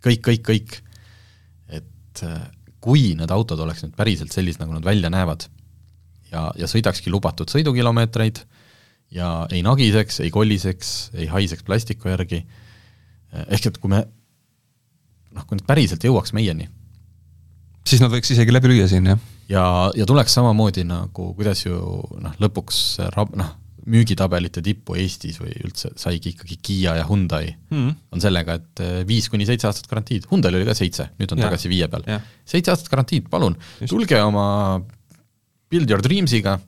kõik, kõik, kõik. Et äh, kui need autod oleks nüüd päriselt sellised, nagu nad välja näevad ja, ja sõidakski lubatud sõidukilomeetreid, ja ei nagiseks, ei kolliseks, ei haiseks plastiku järgi, ehk et kui me noh, kui nad päriselt jõuaks meieni, siis nad võiks isegi läbi lüüa siin, jah? ja, ja tuleks samamoodi nagu, kuidas ju noh, lõpuks rab-, noh, müügitabelite tippu Eestis või üldse saigi ikkagi Kiia ja Hyundai mm, on sellega, et eh, viis kuni seitse aastat garantiid, Hyundai'l oli ka seitse, nüüd on ja. tagasi viie peal. seitse aastat garantiid, palun, tulge oma Build Your Dreamsiga,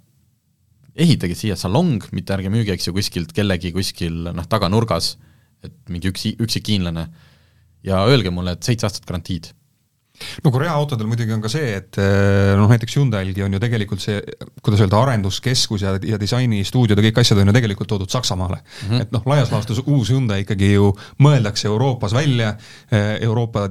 ehitage siia salong, mitte ärge müüge, eks ju, kuskilt kellegi kuskil noh, taganurgas, et mingi üksi, üksik hiinlane, ja öelge mulle, et seitse aastat garantiid no Korea autodel muidugi on ka see, et eh, noh, näiteks Hyundai'lgi on ju tegelikult see, kuidas öelda, arenduskeskus ja, ja disainistuudiod ja kõik asjad on ju tegelikult toodud Saksamaale mm. -hmm. et noh, laias laastus uus Hyundai ikkagi ju mõeldakse Euroopas välja, eh, Euroopa,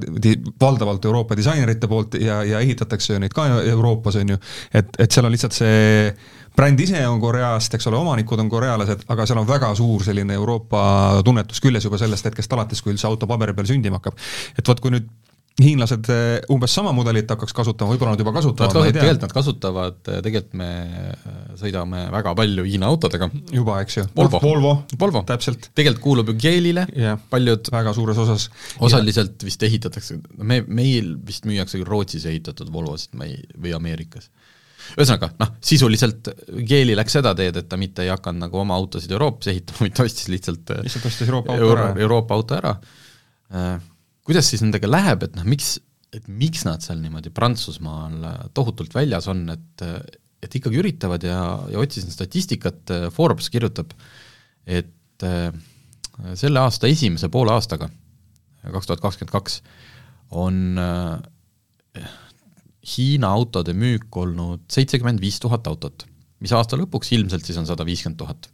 valdavalt Euroopa disainerite poolt ja, ja ehitatakse neid ka Euroopas, on ju, et, et seal on lihtsalt see bränd ise on Koreast, eks ole, omanikud on korealased, aga seal on väga suur selline Euroopa tunnetus küljes juba sellest hetkest alates, kui üldse auto paberi peal sündima hakkab. et vot, kui nüüd hiinlased eh, umbes sama mudelit hakkaks kasutama, võib-olla nad juba kasutavad, ma ei tea. tegelikult nad kasutavad, eh, tegelikult me eh, sõidame väga palju Hiina autodega. juba, eks ju. Volvo, Volvo, Volvo., täpselt. tegelikult kuulub ju Geelile yeah., paljud väga suures osas. osaliselt ja. vist ehitatakse, me, meil vist müüakse küll Rootsis ehitatud Volvosid, ma ei, või Ameerikas ühesõnaga, noh, sisuliselt Geeli läks seda teed, et ta mitte ei hakanud nagu oma autosid Euroopas ehitama, vaid ta ostis lihtsalt lihtsalt ostis Euroopa auto Euro, ära. Euroopa auto ära. Äh, kuidas siis nendega läheb, et noh, miks, et miks nad seal niimoodi Prantsusmaal tohutult väljas on, et et ikkagi üritavad ja, ja otsisin statistikat, Forbes kirjutab, et äh, selle aasta esimese poole aastaga, kaks tuhat kakskümmend kaks, on äh, Hiina autode müük olnud seitsekümmend viis tuhat autot, mis aasta lõpuks ilmselt siis on sada viiskümmend tuhat.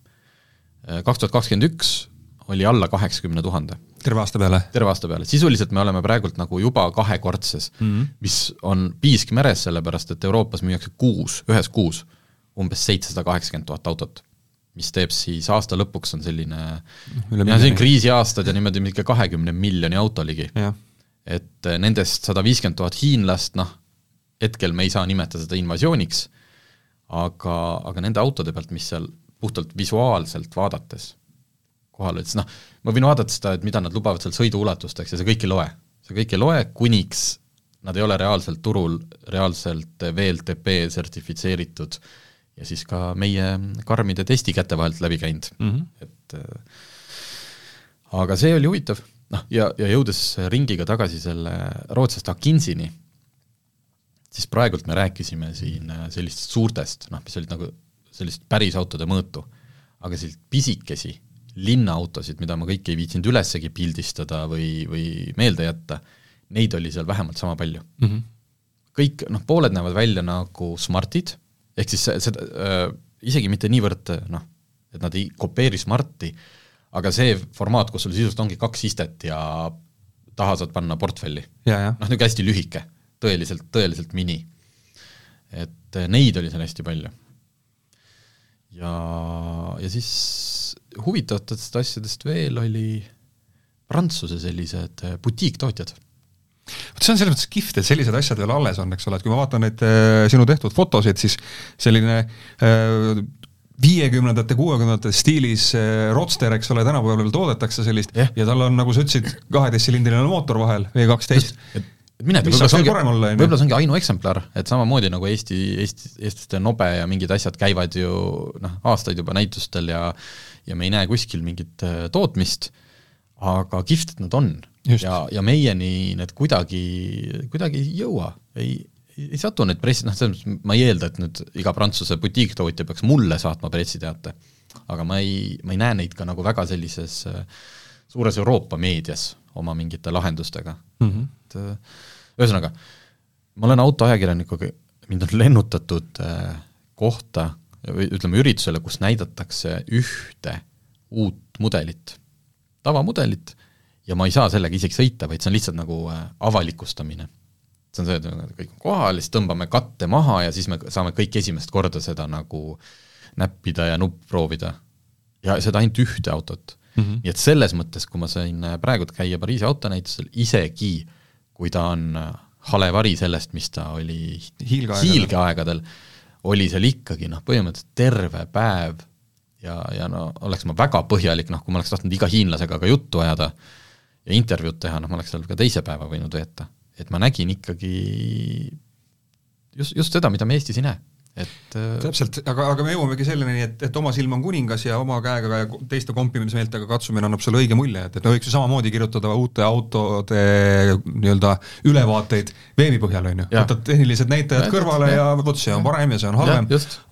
kaks tuhat kakskümmend üks oli alla kaheksakümne tuhande terve aasta peale? terve aasta peale, sisuliselt me oleme praegult nagu juba kahekordses mm, -hmm. mis on piisk meres, sellepärast et Euroopas müüakse kuus, ühes kuus umbes seitsesada kaheksakümmend tuhat autot mis teeb siis aasta lõpuks on selline, jah, see on kriisiaastad ja niimoodi mingi kahekümne miljoni auto ligi. et nendest sada viiskümmend tuhat hiinlast, noh, hetkel me ei saa nimetada seda invasiooniks, aga, aga nende autode pealt, mis seal puhtalt visuaalselt vaadates kohal olid, siis noh, ma võin vaadata seda, et mida nad lubavad seal sõiduulatusteks ja see kõik ei loe. see kõik ei loe, kuniks nad ei ole reaalselt turul, reaalselt VLTP sertifitseeritud ja siis ka meie karmide testi käte vahelt läbi käinud mm, -hmm. et äh, aga see oli huvitav, noh, ja, ja jõudes ringiga tagasi selle rootsast Akinzini, siis praegult me rääkisime siin äh, sellistest suurtest, noh, mis olid nagu sellist päris autode mõõtu, aga selliseid pisikesi linnaautosid, mida ma kõiki ei viitsinud ülessegi pildistada või, või meelde jätta, neid oli seal vähemalt sama palju mm. -hmm. kõik, noh, pooled näevad välja nagu Smartid, ehk siis seda äh,, isegi mitte niivõrd noh, et nad ei kopeeri Smarti, aga see formaat, kus sul sisuliselt ongi kaks istet ja taha saad panna portfelli. noh, niisugune hästi lühike, tõeliselt, tõeliselt mini. et äh, neid oli seal hästi palju. ja, ja siis huvitavatest asjadest veel oli Prantsuse sellised äh, butiiktootjad vot see on selles mõttes kihvt, et sellised asjad veel alles on, eks ole, et kui ma vaatan neid äh, sinu tehtud fotosid, siis selline äh, viiekümnendate, kuuekümnendate stiilis Roadster, eks ole, tänapäeval veel toodetakse sellist yeah. ja tal on, nagu sa ütlesid, kaheteistsilindriline mootor vahel, V kaksteist. mine tea, võib-olla see ongi, võib-olla see ongi ainueksemplar, et samamoodi nagu Eesti, Eesti, eestlaste nobe ja mingid asjad käivad ju noh, aastaid juba näitustel ja ja me ei näe kuskil mingit äh, tootmist, aga kihvt, et nad on. ja, ja meieni need kuidagi, kuidagi ei jõua, ei, ei satu need press, noh, selles mõttes ma ei eelda, et nüüd iga Prantsuse butiiktootja peaks mulle saatma pressiteate, aga ma ei, ma ei näe neid ka nagu väga sellises äh, suures Euroopa meedias oma mingite lahendustega mm, -hmm. et äh, ühesõnaga, ma olen autoajakirjanikuga, mind on lennutatud kohta, või ütleme, üritusele, kus näidatakse ühte uut mudelit, tavamudelit, ja ma ei saa sellega isegi sõita, vaid see on lihtsalt nagu äh, avalikustamine. see on see, et kõik on kohal, siis tõmbame katte maha ja siis me saame kõik esimest korda seda nagu näppida ja nuppproovida. ja seda ainult ühte autot mm. -hmm. nii et selles mõttes, kui ma sain äh, praegu käia Pariisi autonäitusel, isegi kui ta on äh, hale vari sellest, mis ta oli hiilgeaegadel, hiilgeaegadel, oli seal ikkagi noh, põhimõtteliselt terve päev ja, ja no oleks ma väga põhjalik, noh kui ma oleks tahtnud iga hiinlasega ka juttu ajada ja intervjuud teha, noh ma oleks seal ka teise päeva võinud veeta. et ma nägin ikkagi just, just seda, mida me Eestis ei näe et äh, täpselt, aga, aga me jõuamegi selleni, et, et oma silm on kuningas ja oma käega ja teiste kompimismeeltega katsumine annab sulle õige mulje, et, et me võiks ju samamoodi kirjutada uute autode nii-öelda ülevaateid veebi põhjal, on ju, võtad tehnilised näitajad ja, kõrvale ja vot see on parem ja see on halvem,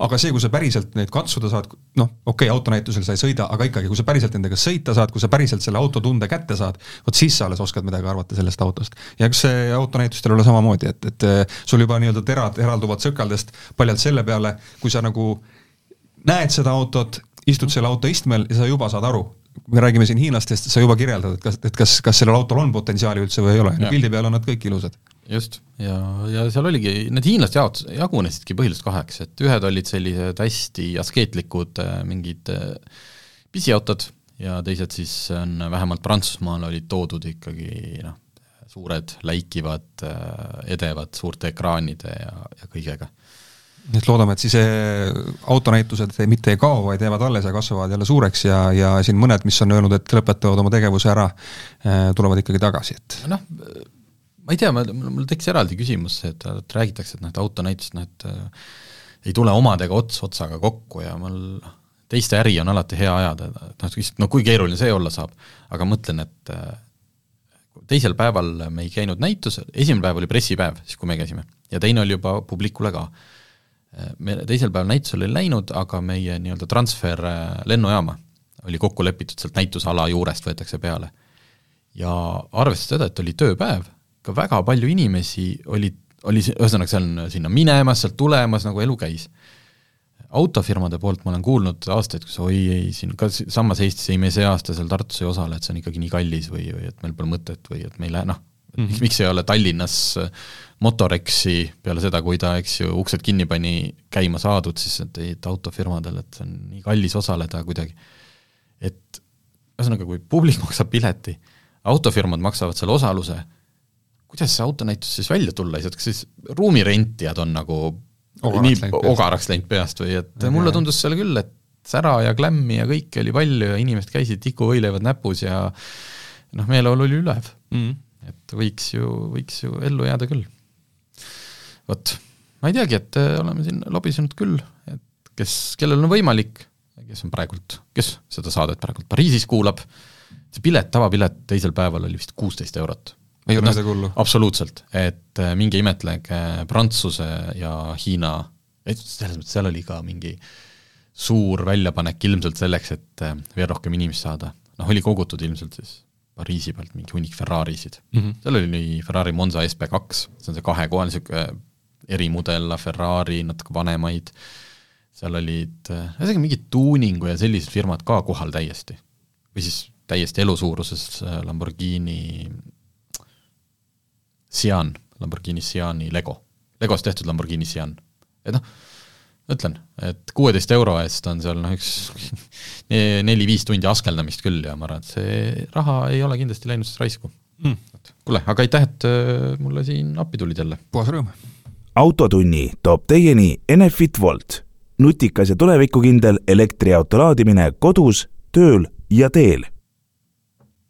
aga see, kui sa päriselt neid katsuda saad, noh, okei okay,, autonäitusel sa ei sõida, aga ikkagi, kui sa päriselt nendega sõita saad, kui sa päriselt selle auto tunde kätte saad, vot siis sa alles oskad midagi arvata sellest autost. ja eks see autonäitustel ole samamoodi, et, et sul juba nii-öelda terad eralduvad sõkaldest paljalt selle selle peale, kui sa nagu näed seda autot, istud selle auto istmel ja sa juba saad aru, me räägime siin hiinlastest, sa juba kirjeldad, et kas, et kas, kas sellel autol on potentsiaali üldse või ei ole, pildi peal on nad kõik ilusad. just, ja, ja seal oligi, need hiinlased jaot-, jagunesidki põhiliselt kaheks, et ühed olid sellised hästi askeetlikud äh, mingid äh, pisiautod ja teised siis on vähemalt Prantsusmaal olid toodud ikkagi noh, suured läikivad, äh, edevad suurte ekraanide ja, ja kõigega nii et loodame, et siis eh, autonäitused mitte ei kao, vaid jäävad alles ja kasvavad jälle suureks ja, ja siin mõned, mis on öelnud, et lõpetavad oma tegevuse ära, eh, tulevad ikkagi tagasi, et noh, ma ei tea, mul tekkis eraldi küsimus, et, räägitakse, et noh, et autonäitused, noh et äh, ei tule omadega ots otsaga kokku ja mul teiste äri on alati hea ajada, et noh, no kui keeruline see olla saab, aga mõtlen, et äh, teisel päeval me ei käinud näitusel, esimene päev oli pressipäev, siis kui me käisime, ja teine oli juba publikule ka me teisel päeval näitusele ei läinud, aga meie nii-öelda transfer äh, lennujaama oli kokku lepitud, sealt näitusala juurest võetakse peale. ja arvestades seda, et oli tööpäev, ka väga palju inimesi olid, oli ühesõnaga seal sinna minemas, sealt tulemas, nagu elu käis. autofirmade poolt ma olen kuulnud aastaid, kus oi ei, siin ka samas Eestis ei, me see aasta seal Tartus ei osale, et see on ikkagi nii kallis või, või et meil pole mõtet või et me ei noh, Mm -hmm. miks ei ole Tallinnas Motorexi peale seda, kui ta, eks ju, uksed kinni pani, käima saadud, siis et ei, et autofirmadel, et see on nii kallis osaleda kuidagi. et ühesõnaga, kui publik maksab pileti, autofirmad maksavad selle osaluse, kuidas see autonäitus siis välja tulla ei saa, et kas siis ruumirentijad on nagu ogaraks nii läinud ogaraks läinud peast või et ja, mulle tundus seal küll, et sära ja klämmi ja kõike oli palju ja inimesed käisid tikuvõileivad näpus ja noh, meeleolu oli ülev mm et võiks ju, võiks ju ellu jääda küll. vot, ma ei teagi, et äh, oleme siin lobisenud küll, et kes, kellel on võimalik, kes on praegult, kes seda saadet praegult Pariisis kuulab, see pilet, tavapilet teisel päeval oli vist kuusteist eurot. ei ole midagi hullu? absoluutselt, et äh, minge imetlege Prantsuse ja Hiina, et selles mõttes seal oli ka mingi suur väljapanek ilmselt selleks, et äh, veel rohkem inimesi saada, noh, oli kogutud ilmselt siis Pariisi pealt mingi hunnik Ferrarisid mm. -hmm. seal oli Ferrari Monza SB2, see on see kahekohaline niisugune erimudel, Ferrari, natuke vanemaid, seal olid, ühesõnaga mingid tuuningu ja sellised firmad ka kohal täiesti. või siis täiesti elusuuruses äh, Lamborghini Sian, Lamborghini Siani Lego, Legost tehtud Lamborghini Sian. et noh, ütlen, et kuueteist euro eest on seal noh, üks neli-viis tundi askeldamist küll ja ma arvan, et see raha ei ole kindlasti läinud siis raisku mm.. kuule, aga aitäh, et äh, mulle siin appi tulid jälle. puhas rõõm. autotunni toob teieni Enefit Volt, nutikas ja tulevikukindel elektriauto laadimine kodus, tööl ja teel